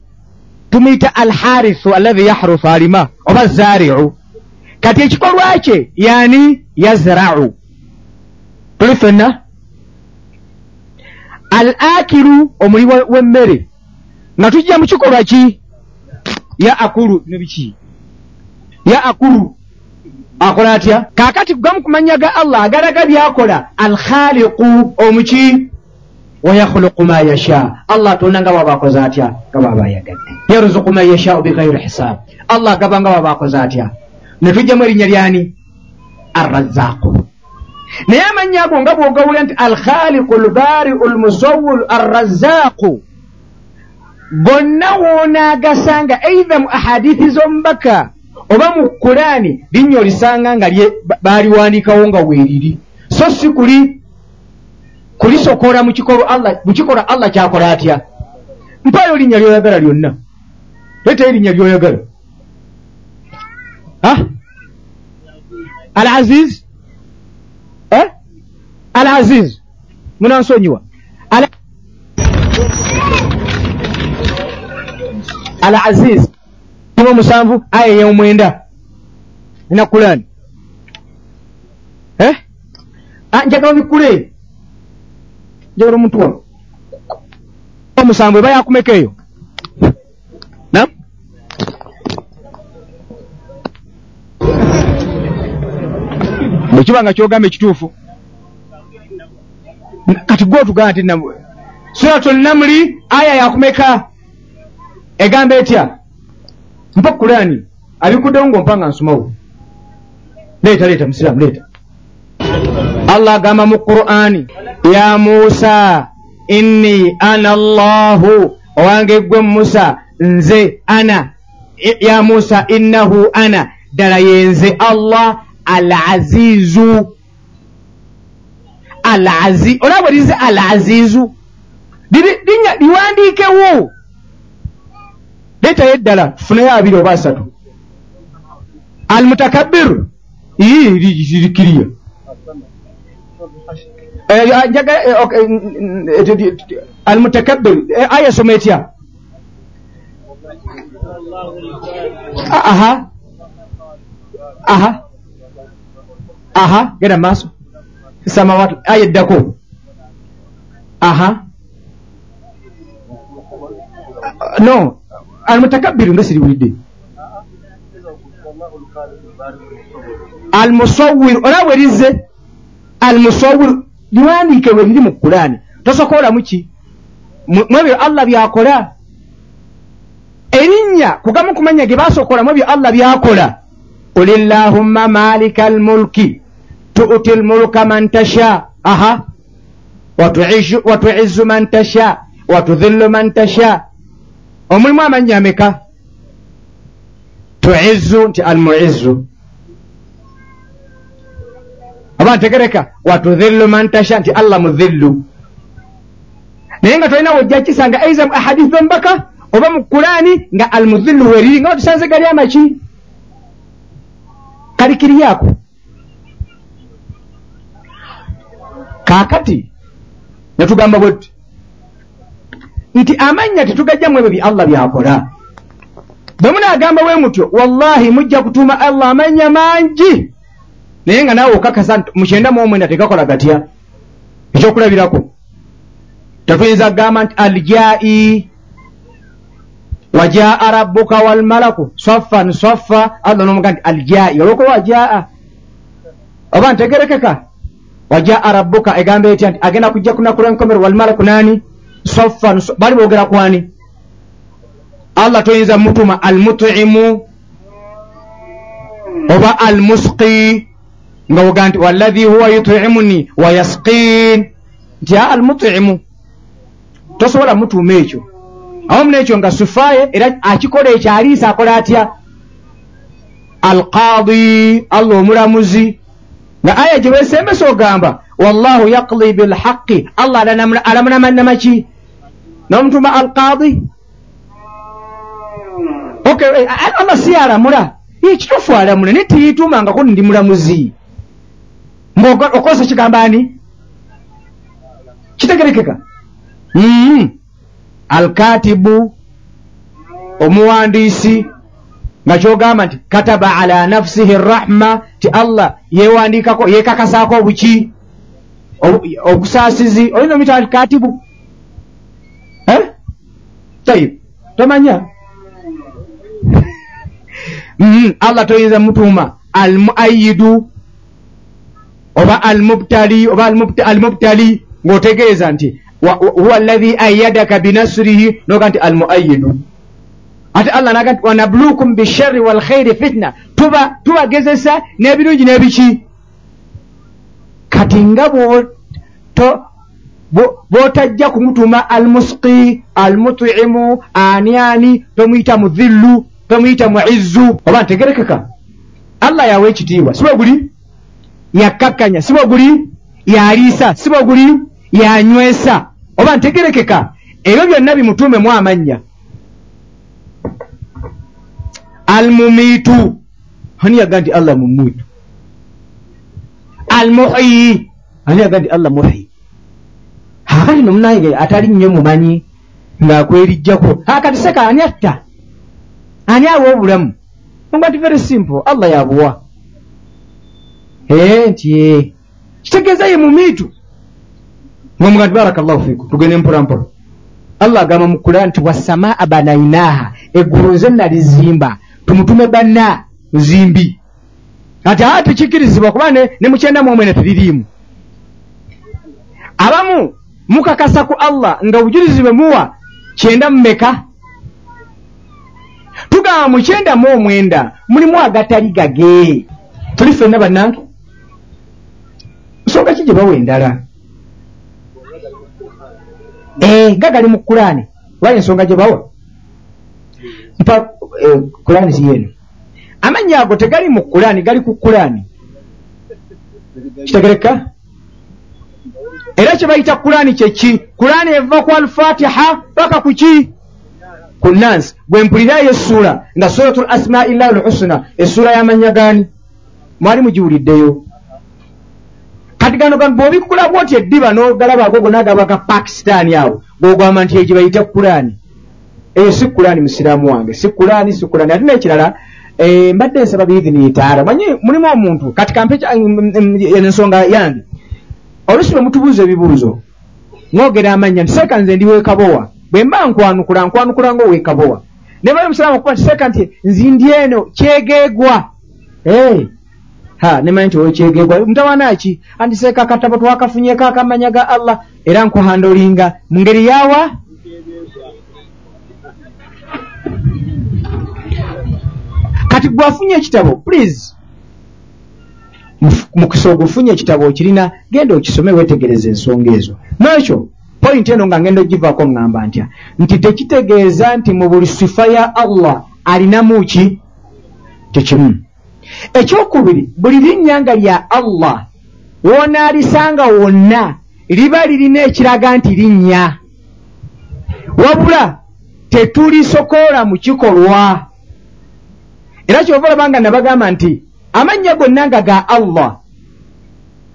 tumuyita alharithu alladhi yahruthu alima oba zaariu kati ekikolwa kye yani yazrau. Tuli fenna al akiru omuli w'emmere. Nga tujja mu kikolwa ki? Ya akulu nebiki ya akulu akola atya? Kakati gamu kumanya ga allah agalaga byakola. Alkhaliqu omuki wayakhuluqu ma yasha allah atonda nga bwaba akoze atya nga bwaba ayagadde yaruzuku man yashau bighairi hisab allah agaba nga bwaba akoze atya netujjamu erinnya lyani arrazaqu naye amanya ago nga bwogawulira nti alkhaliqu lbariu lmusawulu arrazaqu gonna woonaagasanga eidha mu ahadithi z'omubaka oba mu kulaani linnya olisanga nga baaliwandiikawo nga weeriri so si kuli kulisokola mu kikola allah kyakola atya? Mpaayo linnya lyoyagala lyonna. Leetayo linnya lyoyagala. Al aziz al aziz munansonyiwa. Al aziz mu musanvu? Aya eyomwenda ina kulani eh? njagala bikule njagala omuntu wano omusanvu eba yakumeka eyo? Bwekiba nga kyogamba ekituufu. Kati gwe otugamba nti suratu namuli aya yakumeka. Egamba etya? Mpa kulani abikuddewo ngaompa nga nsomawo leeta leeta musiraamu leeta. Allah agamba mu qur'ani ya musa inni ana allahu owange gwe musa nze ana ya musa innahu ana ddala yenze allah al azizu al azi olaba lize al azizu liwandiikewo leetayo eddala tufuneyo abiri oba asatu almutakabbiru lirikiriya almutakabbiru aya soma etya aha. Aha. Aha. Genda maaso samawat aya eddako aha. No almutakabbiru nga siriwulidde almusawiru olaba bwerize almusawiru liwandiike bwe liri mu kulaani tosokoolamu ki? Mwebyo allah byakola. Erinnya kugamu kumanya ge basokoolamu ebyo allah byakola. Qul illahumma malika almulki tu'ti almulka man tasha. Aha. Watuizzu man tasha. Watudhillu man tasha. Omulimu amannya ameka? Tuizzu nti almuizzu oba ntegereka watudhillu man tasha nti allah mudhillu naye nga tolina wojja kisanga aiza mu ahadithu embaka oba mu kulaani nga almudhillu weriri nga otusanze gali amaki? Kalikiriyaako kaakati netugamba bwetti nti amannya tetugajjamu ebyo bye allah byakola. Bwe munaagamba bwe mutyo wallahi mujja kutuuma allah amannya mangi naye nga naawe okakasa nti mukyenda mu omwenda tegakola gatya? Ekyokulabirako tetuyinza kugamba nti aljai wajaa rabbuka walmalaku swaffan swaffa allah nomuga nti aljai olwokuba wajaa oba ntegerekeka? Wajaa rabbuka egamba etya nti agenda kujja kunakula enkomero walmalaku nani? Soffan bali boogera kwani allah toyinza mutuma almutimu oba almusqi nga woga nti wallahi huwa yutimuni wayasqin nti a almutimu. Tosobola mutuuma ekyo. Awamu nekyo nga sufaye era akikola ekyo aliisa akola atya? Alqadi allah omulamuzi. Nga aya gye wesembesa ogamba wallahu yaqdi bilhaqi. Allah alamunamannamaki nomutuma alqadi okay allah si alamula. Kitufu alamula naye tiyitumangako ndi mulamuzi ngaokozesa kigambo ani kitegerekeka. Mm. alkatibu omuwandiisi nga kyogamba nti kataba ala nafsihi rahma ti allah yewandikako yekakasaako obuki? Obusaasizi olina omita alkatibu? Tayib tomanya? Mm, allah toyinza mutuuma almuayidu oba almubtali oba almubtali ng'otegeeza nti huwa allahi ayadaka binasrihi noga nti almuayidu ate allah naga nti wanablukum bisharri walkhairi fitna. Tuba tubagezesa n'ebirungi n'ebiki. Kati nga bw'otajja kumutuuma almusqi almutimu ani ani tomuyita mudhillu tomuyita muizzu oba ntegerekeka? Allah yawa ekitiibwa si bwe guli yakkakkanya si bwe guli yaliisa si bwe guli yanywesa oba ntegerekeka ebyo byonna bimutuumemu amannya almumiitu. Ani yaga nti allah mumuitu almuhyi. Ani yaga nti allah muhyi? Akati nomunange atali nnyo mumanyi ngaakwerijjako akati seka ani atta? Ani awa obulamu? Nga nti very simple allah yabuwa nti ee kitegeeza ye mumiitu ngaomuga nti baraka llahu fikum tugende mpolampola allah agamba mu kuran nti wasamaa banainaha eggulu nze nalizimba. Tumutume banna muzimbi. Ati aa tekikirizibwa kuba ne mukyenda mu omwene teririimu abamu mukakasa ku allah nga obujulizi bwe muwa kyenda mumeka tugamba mukyenda mu omwenda mulimu agatali gage. Tuli ffenna bannange nsonga ki gye bawa endala? Nga gali mu kulaani wali ensonga gye bawa? Mpa kulaani si yeeno amannya ago tegali mu kulaani gali ku kulaani kitegereka? Era kye bayita kulaani kyeki kulaani eva ku alfatiha paka kuki ku nansi bwe mpulirayo essuula nga suratu l asmai llahi lhusuna essuula y'amanya gaani? Mwali mugiwuliddeyo kati gano gano bw'obikula bwoti eddiba n'ogalaba ago gonna agabaga pakisitaani awo bw'ogamba nti egyo bayita kulaani eyo si kulaani musiraamu wange si kulaani si kulaani ate n'ekirala eh, mbadde nsaba biidhini itaala manyi mulimu omuntu kati kampe ensonga yange. Olusi lwe mutubuuza ebibuuzo mwogera amanya nti seeka nze ndi weekabowa bwe mba nkwanukula nkwanukula ngaoweekabowa ne bali omusiraamu okuba nti seeka nti nzindi eno kyegeegwa. Eh. Ha nemanyi nti wekyegeegwa mutawanaki anti seeka akatabo twakafunyeko akamanya ga allah. Era nkuhandolinga. Mu ngeri yawa? Kati gwafunye ekitabo please. Mukisa ogufunye ekitabo okirina genda okisome wetegereza ensonga ezo. Nekyo pointi eno nga ngenda ogivaako ŋŋamba ntya. Nti tekitegeeza nti mu buli sifa ya allah alinamu ki? Tekimu ekyokubiri buli linnya nga lya allah woonaalisanga wonna liba lirina ekiraga nti linnya. Wabula tetulisokoola mu kikolwa. Era kyova olaba nga nabagamba nti amannya gonna nga ga allah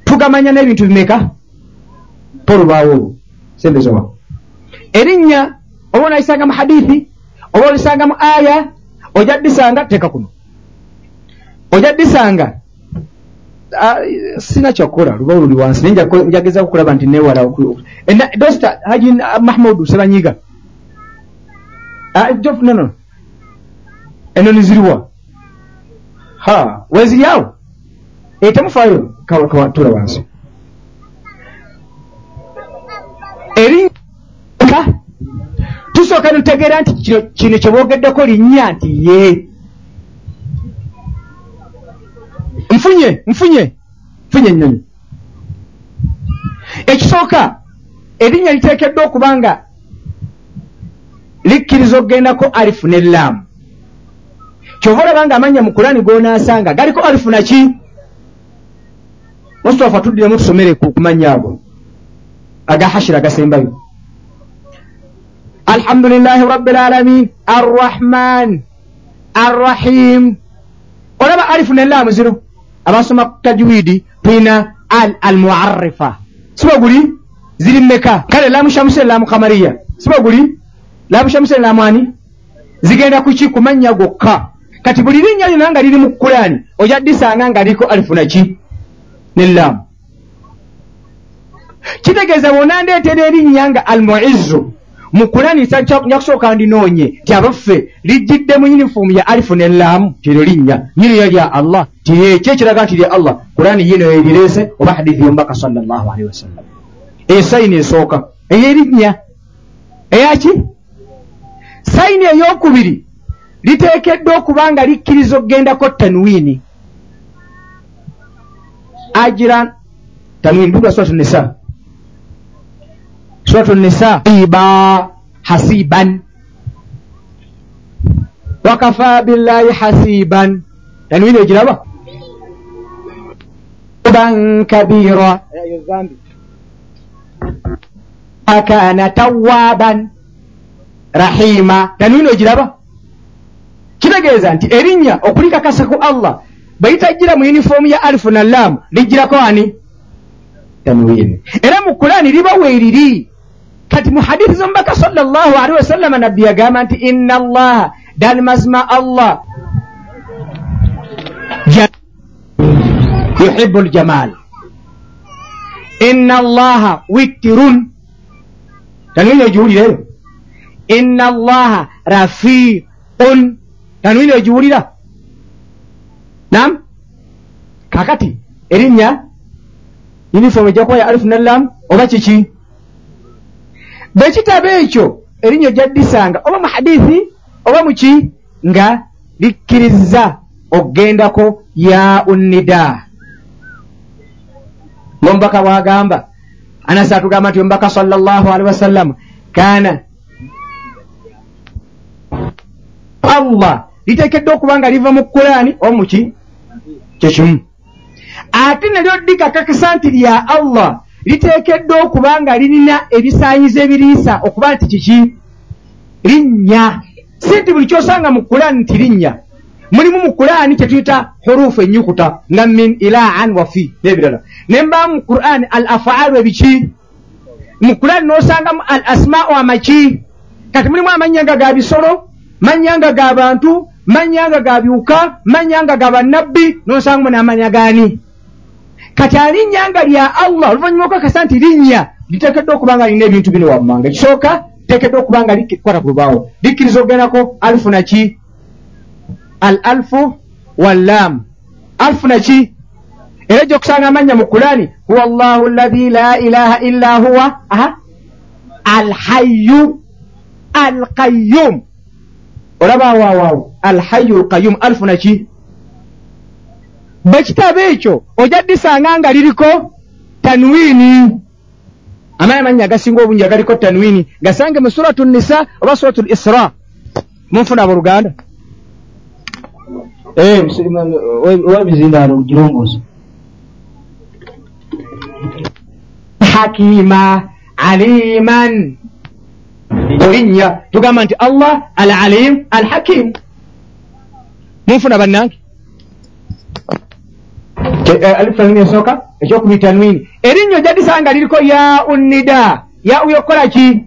tugamanya n'ebintu bimeka? Tolubaawo. Sembezowa erinnya oba onalisanga mu hadithi oba olisanga mu aya ojja ddisanga teeka kuno ojja ddisanga sina kyakukola lubawo luli wansi naye njageza kukulaba nti newala dosta haji mahmudu sebanyiga nono eno niziriwa ha weziri awo? Etemufaayo tula wansi. Erinka tusooka nitutegeera nti kino kyeboogeddeko linnya nti ye nfunye nfunye nfunye ennyonyi ekisooka erinnya liteekeddwa okuba nga likkiriza okugendako alifu ne laamu kyova olaba nga amanya mu kulaani goonaasanga galiko alifu naki mustapha tuddiremu tusomere ku kumanya ago. Aga hashira agasembayo. Alhamdulilahi rabi lalamin arrahman arrahim. Olaba alifu ne laamu zino abasoma tajwidi tuyina al almuarifa siba guli ziri mmeka kale laamu shamusen laamu kamariya siba guli laamu shamusen laamu ani? Zigenda kuki kumanya gokka. Kati buli linnya lyona nga liri mu kulaani ojja ddisanga nga liko alifu naki ne laamu. Kitegeeza bwonandeetera erinnya nga almuizzu mu kulaani nja kusooka ndinoonye nti abaffe lijjidde mu yunifoomu ya alifu ne laamu tiro linnya. Nyiniyo lya allah. Tiyekyo ekiraga nti lya allah. Kulaani yino erireese oba hadithi yombaka salllahu alehi wasallam eyo sayini esooka. Eyo erinnya eyaki sayini eyokubiri liteekeddwa okuba nga likkiriza okugendako tanwini. Ajiran tanwini bugwa suratu nisa suratu nisa. Iba hasiban. Wakafa billahi hasiban. Tanwini ogiraba ban kabira. Akana tawaban rahima. Tanwini ogiraba kitegeeza nti erinnya okulikakasa ku allah. Bweyitajjira mu yunifoomu ya alifu na laamu lijjirako ani tanwini era mu kulaani liba weeriri kati mu hadithi zomubaka salllahu alihi wasallama nabbi yagamba nti inna allaha dalmazima allah. Yuhibu ljamal inna allaha wittirun. Tanwini ogiwulireyo inna allaha rafiqun. Tanwini ogiwulira nam kakati. Erinnya? Yunifoomu ejja kuba ya alifu nallam oba kiki bekitabo ekyo erinnya ojja ddisanga oba mu hadithi oba muki nga likkiriza okugendako ya unnida. Ngaomubaka bwagamba anasi atugamba nti omubaka salllahu alihi wasallam kana allah liteekeddwa okuba nga liva mu kulaani oba muki kyekimu ate nalyo ddikakakasa nti lya allah liteekeddwa okuba nga lirina ebisaanyizo ebiriisa okuba nti kiki? Linnya. Si nti buli kyosanga mu kulaani nti linnya. Mulimu mu kulaani kyetuyita hurufu enyukuta nga min ilaan wafi nebirala. Nembamu mu qurani al afaalu ebiki? Mu kulaani nosangamu al asmau amaki. Kati mulimu amannya nga ga bisolo mannya nga ga bantu mannya nga ga biwuka mannya nga ga bannabbi nosangamu n'amanya gaani kati alinnya nga lya allah oluvanyuma okwakasa nti linnya liteekeddwa okuba nga lina ebintu bino wammanga. Ekisooka liteekeddwa okuba nga likwata ku lubaawo. Likkiriza okugendako alfu naki al alfu wallaamu alfu naki era gyokusanga amannya mu kulani huwa llahu allahi la ilaha illa huwa aha alhayu alqayum olaba awawaawo alhayu alqayum alfu naki bwekitabo ekyo ojaddisanga nga liriko tanwini. Amaye amannya agasinga obungi agaliko tanwini. Gasange mu suratu nisa oba suratu lisra munfuna abooluganda. Wabizindalo girongosa hakima aliman. Olinnya tugamba nti allah al alim al hakim munfuna bannange Eh, alifutanwini esooka ekyokubiri tanwini erinnya ojadisanga liriko ya unnida. Ya uyokukola ki?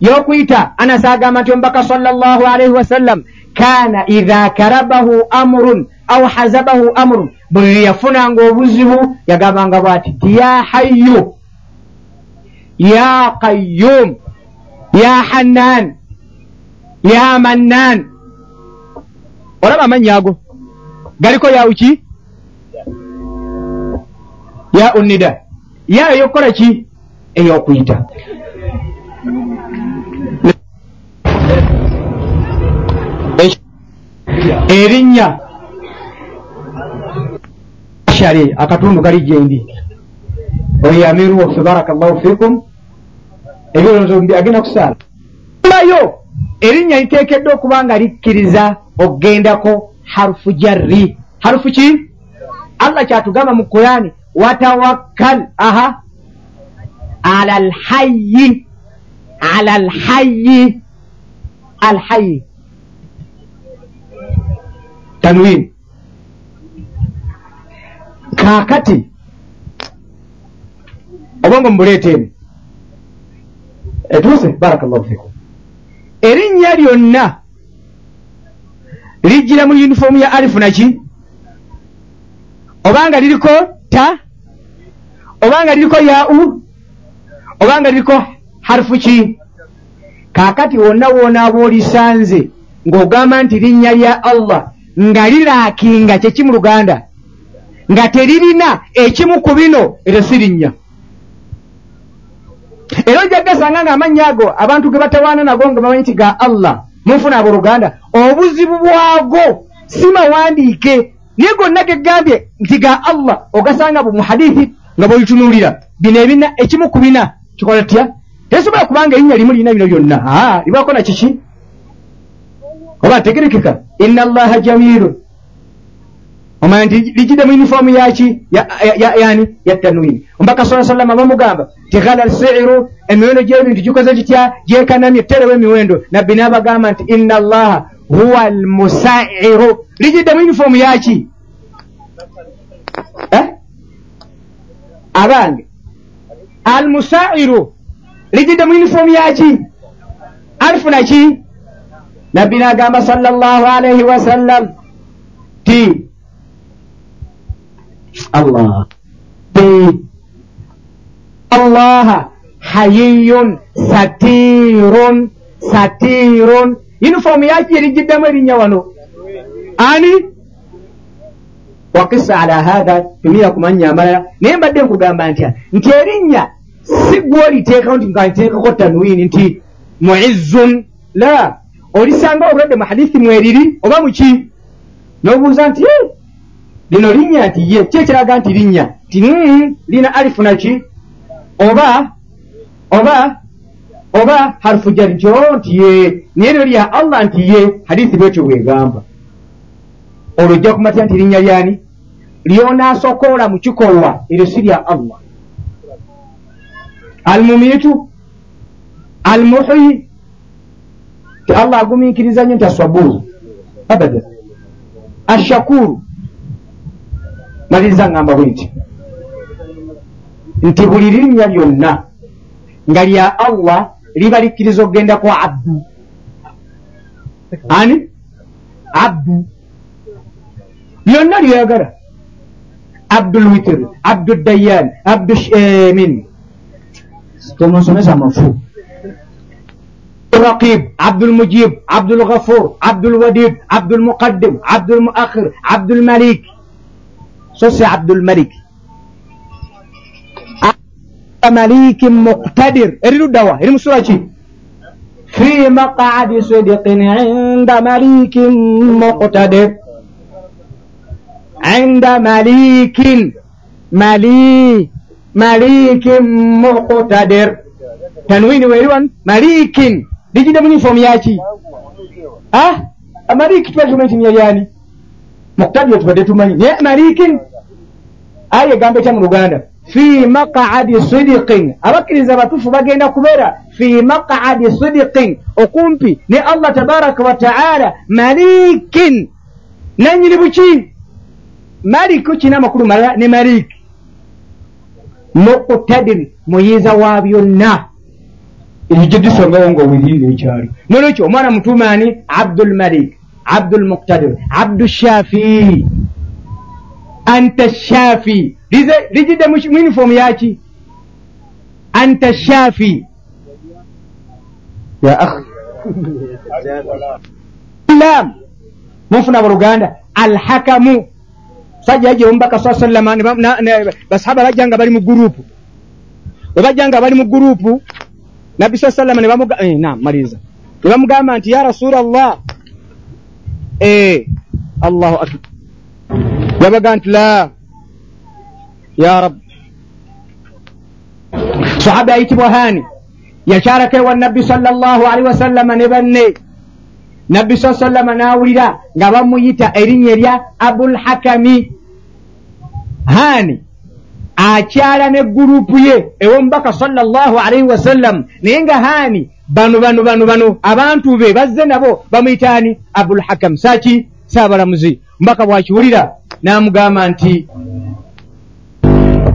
Yokuyita anasi agamba nti omubaka salllah alaihi wasallam kana idha karabahu amurun au hazabahu amurun buli lyeyafunanga obuzibu yagambanga bwati ti ya hayyu ya qayyum ya hannan ya mannan. Olaba amannya ago. Galiko yawuki ya unida ya eyokukola ki? Eyokuyita erinnya. Shari akatundu kali gyendi oyo amiru waffe baraka llahu fikum ebyolonzo agenda kusaala bayo erinnya liteekeddwa okuba nga likkiriza okugendako harufu jarri. Harufu ki allah kyatugamba mu kurani watawakkal aha ala alhayi ala alhayi alhayi tanwin. Kakati obongo mubuleeteemu etuuse barakallahu fikum erinnya lyonna lijjira mu yunifoomu ya alifu naki obanga liriko ta? Obanga liriko yau obanga liriko harufu ki? Kaakati wonna woonaaba olisanze ng'ogamba nti linnya lya allah nga liraakinga kyeki mu luganda? Nga teririna ekimu ku bino eryo si linnya. Era ojaggasanga ng'amannya ago abantu ge batawaana nago nga bamanyi nti ga allah munfuna abooluganda obuzibu bwago si mawandiike naye gonna gegambye nti ga allah ogasanga mu hadithi nga bwolitunuulira bino ebina ekimu ku bina kikola tya tesobola kubanga erinnya limu lirina bino byonna. Libako na kiki? Oba ntegerekeka inna allaha jamilun. Omanya nti lijjidde mu yunifoomu yaki yani? Yatanwini omubaka saa salama bamugamba ti hala siiru emiwendo gy'ebintu gikoze kitya gyekanamye terewo emiwendo. Nabbi n'abagamba nti inna allaha huwa almusairu. Lijjidde mu yunifoomu yaki eh? abange. Almusairu. Lijjidde mu yunifoomu yaki alifuna ki nabbi n'agamba sallallahu alaihi wasallam ti. Allah. Allaha hayiyun satirun satirun yunifoomu yaki erijjiddemu erinnya wano. Ani? Wakisa ala hatha tumira ku mannya amalala naye mbadde nkugamba ntya nti erinnya si gwoliteekao nti ngaliteekako tanwini nti muizzun. La olisanga obulwadde mu hadithi mweriri oba muki nobuuza nti lino linnya nti ye? Ki ekiraga nti linnya? Nti lina alifu naki oba oba oba harufu jarjo nti ye naye lyo lya allah nti ye hadithi bwetyo bwegamba olwo ojja kumatya nti linnya lyani? Lyonaasokoola mu kikolwa eryo si lya allah. Almumitu almuhyi? Ti allah agumiikiriza nnyo nti aswaburu abada. Ashakuru maliriza ngamba bwe nti. Nti buli linnya lyonna nga lya allah liba likkiriza okugenda kwa abdu. Ani? Abdu. Lyonna lyoyagala abdulwitr abdudayan abdumin tomusomesa mafu raqib abdulmujib abdulghafur abdulwadid abdulmuqaddim abdulmuakhir abdulmalik so si abdulmalik malikin muqtadir. Eriruddawa eri musura ki fi maqadi sidiqin inda malikin muqtadir. Inda malikin mali malikin muqtadir. Tanwini weriwan malikin. Lijide munifomu yaki maliki tubadde tumanyi tinyalyani muqtadir tubadde tumanyi naye malikin. Ayi egamba etya mu luganda fi maqadi sidiqin abakkiriza abatuufu bagenda kubeera. Fi maqadi sidiqin okumpi ne allah tabaraka wataala malikin. Nanyini buki? Maliki kina amakulu malala ne malik. Muqtadir muyinza wa byonna. Ekyo gyedisongawo ngaowirinde ekyalo nolwekyo omwana mutumaani abdulmalik abdulmuqtadir abdushafii anta shafi. Lijidde mu uniform yaki anta shafi. Ya akhi lam munfuna buluganda alhakamu. Sajja yaje omubaka saa sallama basahaba bajja nga bali mu gurupu. Bwe bajja nga bali mu gurupu nabbi saa sallama nam maliriza ne bamugamba nti ya rasula llah allahu akbar yabaga nti la ya rab sahaba ayitibwa haani yakyalako ewa nabbi salllah alihi wasallama ne banne. Nabbi saa sallama n'awulira nga bamuyita erinnya erya abulhakami haani akyala ne gurupu ye ew'omubaka salllah alaihi wasallam naye nga haani bano bano bano bano abantu be bazze nabo bamuyitaani abulhakam saaki? Saabalamuzi. Mubaka bwakiwulira n'amugamba nti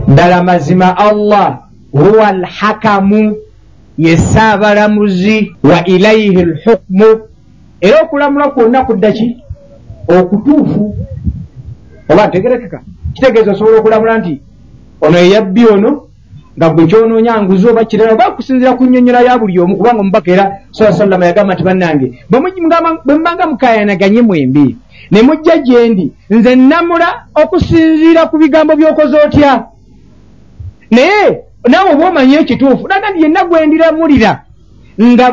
ddala mazima allah huwa alhakamu ye saabalamuzi wa ilaihi lhukmu era okulamula kwonna kudda ki? Okutuufu. Oba ntegerekeka? Kitegeeza osobola okulamula nti ono eyabbi ono nga gwe kyonoonya nguzi oba kirala oba kusinzira ku nnyonnyola ya buli omu kubanga omubaka era saa sallama yagamba nti bannange bwe mubanga mukayanaganye mwembi ne mujja gye ndi nze namula okusinziira ku bigambo by'okoze otya? Naye naawe oba omanyi ekituufu naga nti yenna gwendiramulira nga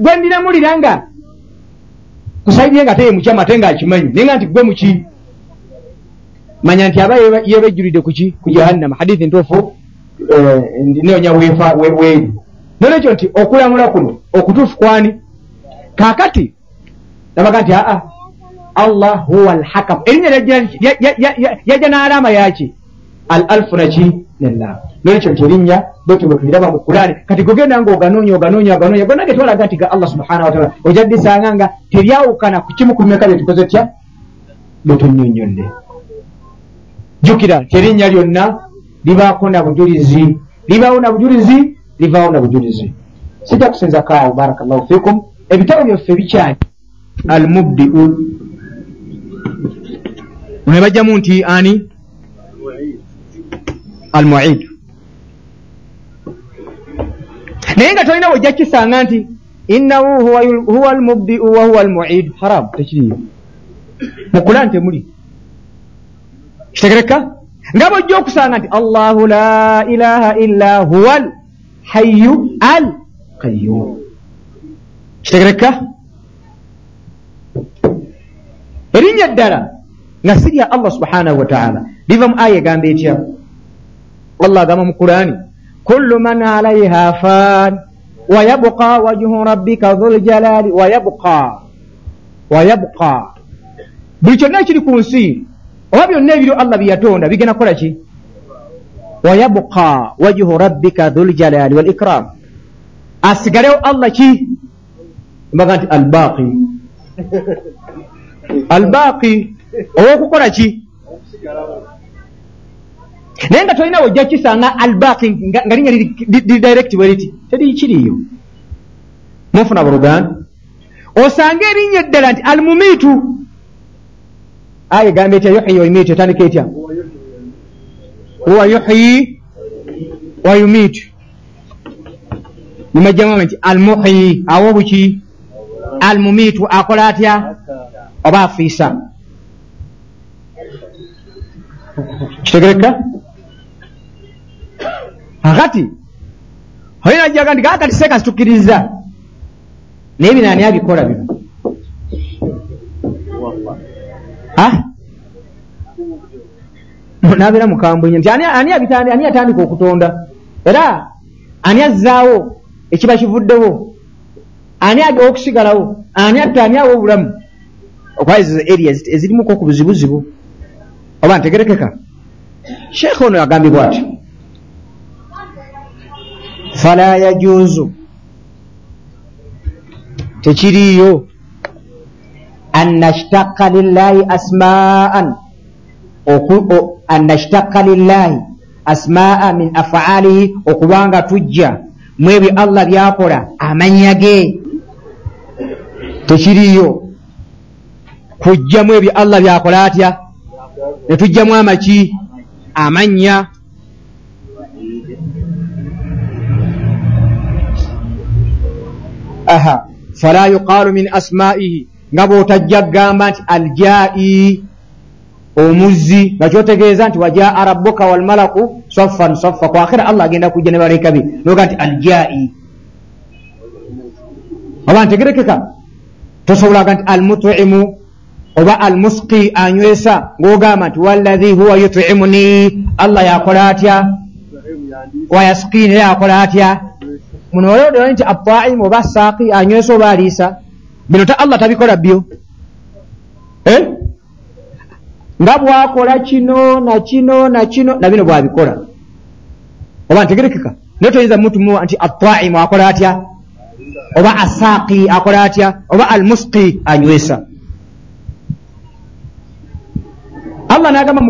gwendiramulira nga kusaidye nga teye mukyama ate ngaakimanyi naye nga nti gwe muki manya nti aba yebejjulidde kuki ku jahannama hadithi ntuufu neonya wefa weeri nolwekyo nti okulamula kuno okutuufu kwani? Kaakati nabaga nti aa allah huwa alhakam. Erinnya yajja n'alama yaki al alfu naki nella. Nolwekyo nti erinnya bwetyo bwe tuliraba mu kurani kati gogenda nga oganoonya oganoonya oganoonya gonna ge twalaga nti ga allah subhanahu wataala ojaddisanga nga teryawukana ku kimu ku bimeka bye tukoze tya bwe tunnyonnyodde jjukira terinnya lyonna libaako na bujulizi. Libaawo na bujulizi livaawo na bujulizi. Sijja kusinza kaawo barakallahu fikum. Ebitabo byaffe bikyali. Almubdiu. Ne bajjamu nti ani? Almuidu naye nga tolina wojja kisanga nti innahu huwa almubdiu wahuwa almuidu haramu tekiriyo mukula ntemuli kitegereka nga bwojja okusanga nti allahu la ilaha illa huwa al hayu al qayyum. Kitegereka. Erinnya ddala nga si lya allah subhanahu wataala liva mu aya egamba etya? Allah agamba mu qurani kullu man alaiha fan wayabqa wajhu rabbika dhuljalali wayabqa wayabqa buli kyonna ekiri ku nsi oba byonna ebiro allah byeyatonda bigenda kukola ki? Wayabuqa wajhu rabbika dhuljalali walikram asigalewo allah ki? Mbaga nti albaqi. Albaqi owokukola ki? Naye nga tolina wojja kisanga albaqi nga linnya lidirect bwe liti. Terikiriyo mufuna buluganda osanga erinnya eddala nti almumiitu aya egamba etya yuhyi wayumiitu etandika etya huwa yuhyi wayumiitu nimajjamu nti almuhyi awo buki? Almumiitu akola atya? Oba afiisa. Kitegereka? Akati oyinajjaga ndi kakati seeka situkkiriza naye bino ani abikola bino nabeera mukambwenye nti ani yatandika okutonda? Era ani azzaawo ekiba kivuddewo? Ani agawo okusigalawo? Ani atta ani awa obulamu? Okuba ezo area ezirimuko ku buzibuzibu? Oba ntegerekeka? Sheekh ono agambibwa ati fala yajuuzu tekiriiyo an nashtaka lillahi asmaan an nashtaka lillahi asmaa min afaalihi okubanga tujja mu ebyo allah byakola amanya ge tekiriiyo kujjamu ebyo allah byakola atya ne tujjamu amaki amanya aha fala yuqaalu min asmaihi nga bw'otajja kugamba nti aljai omuzzi nga kyotegeeza nti wajaa rabbuka walmalaku saffan saffa. Kwakhira allah agenda kujja ne balaika be noga nti aljai. Oba ntegerekeka? Tosobolaga nti almutimu oba almusqi anywesa ng'ogamba nti wallahi huwa yutimuni allah yakola atya? Wayasqi naye akola atya? Muno olodera nti ataimu oba saaqi anywesa oba aliisa bino ta allah tabikola byo. Eh? nga bwakola kino nakino nakino nabino bwabikola. Oba ntegerekeka? Naye toyinza mutumu nti ataimu akola atya? Oba asaaqi akola atya? Oba almusqi anywesa? Allah nagamba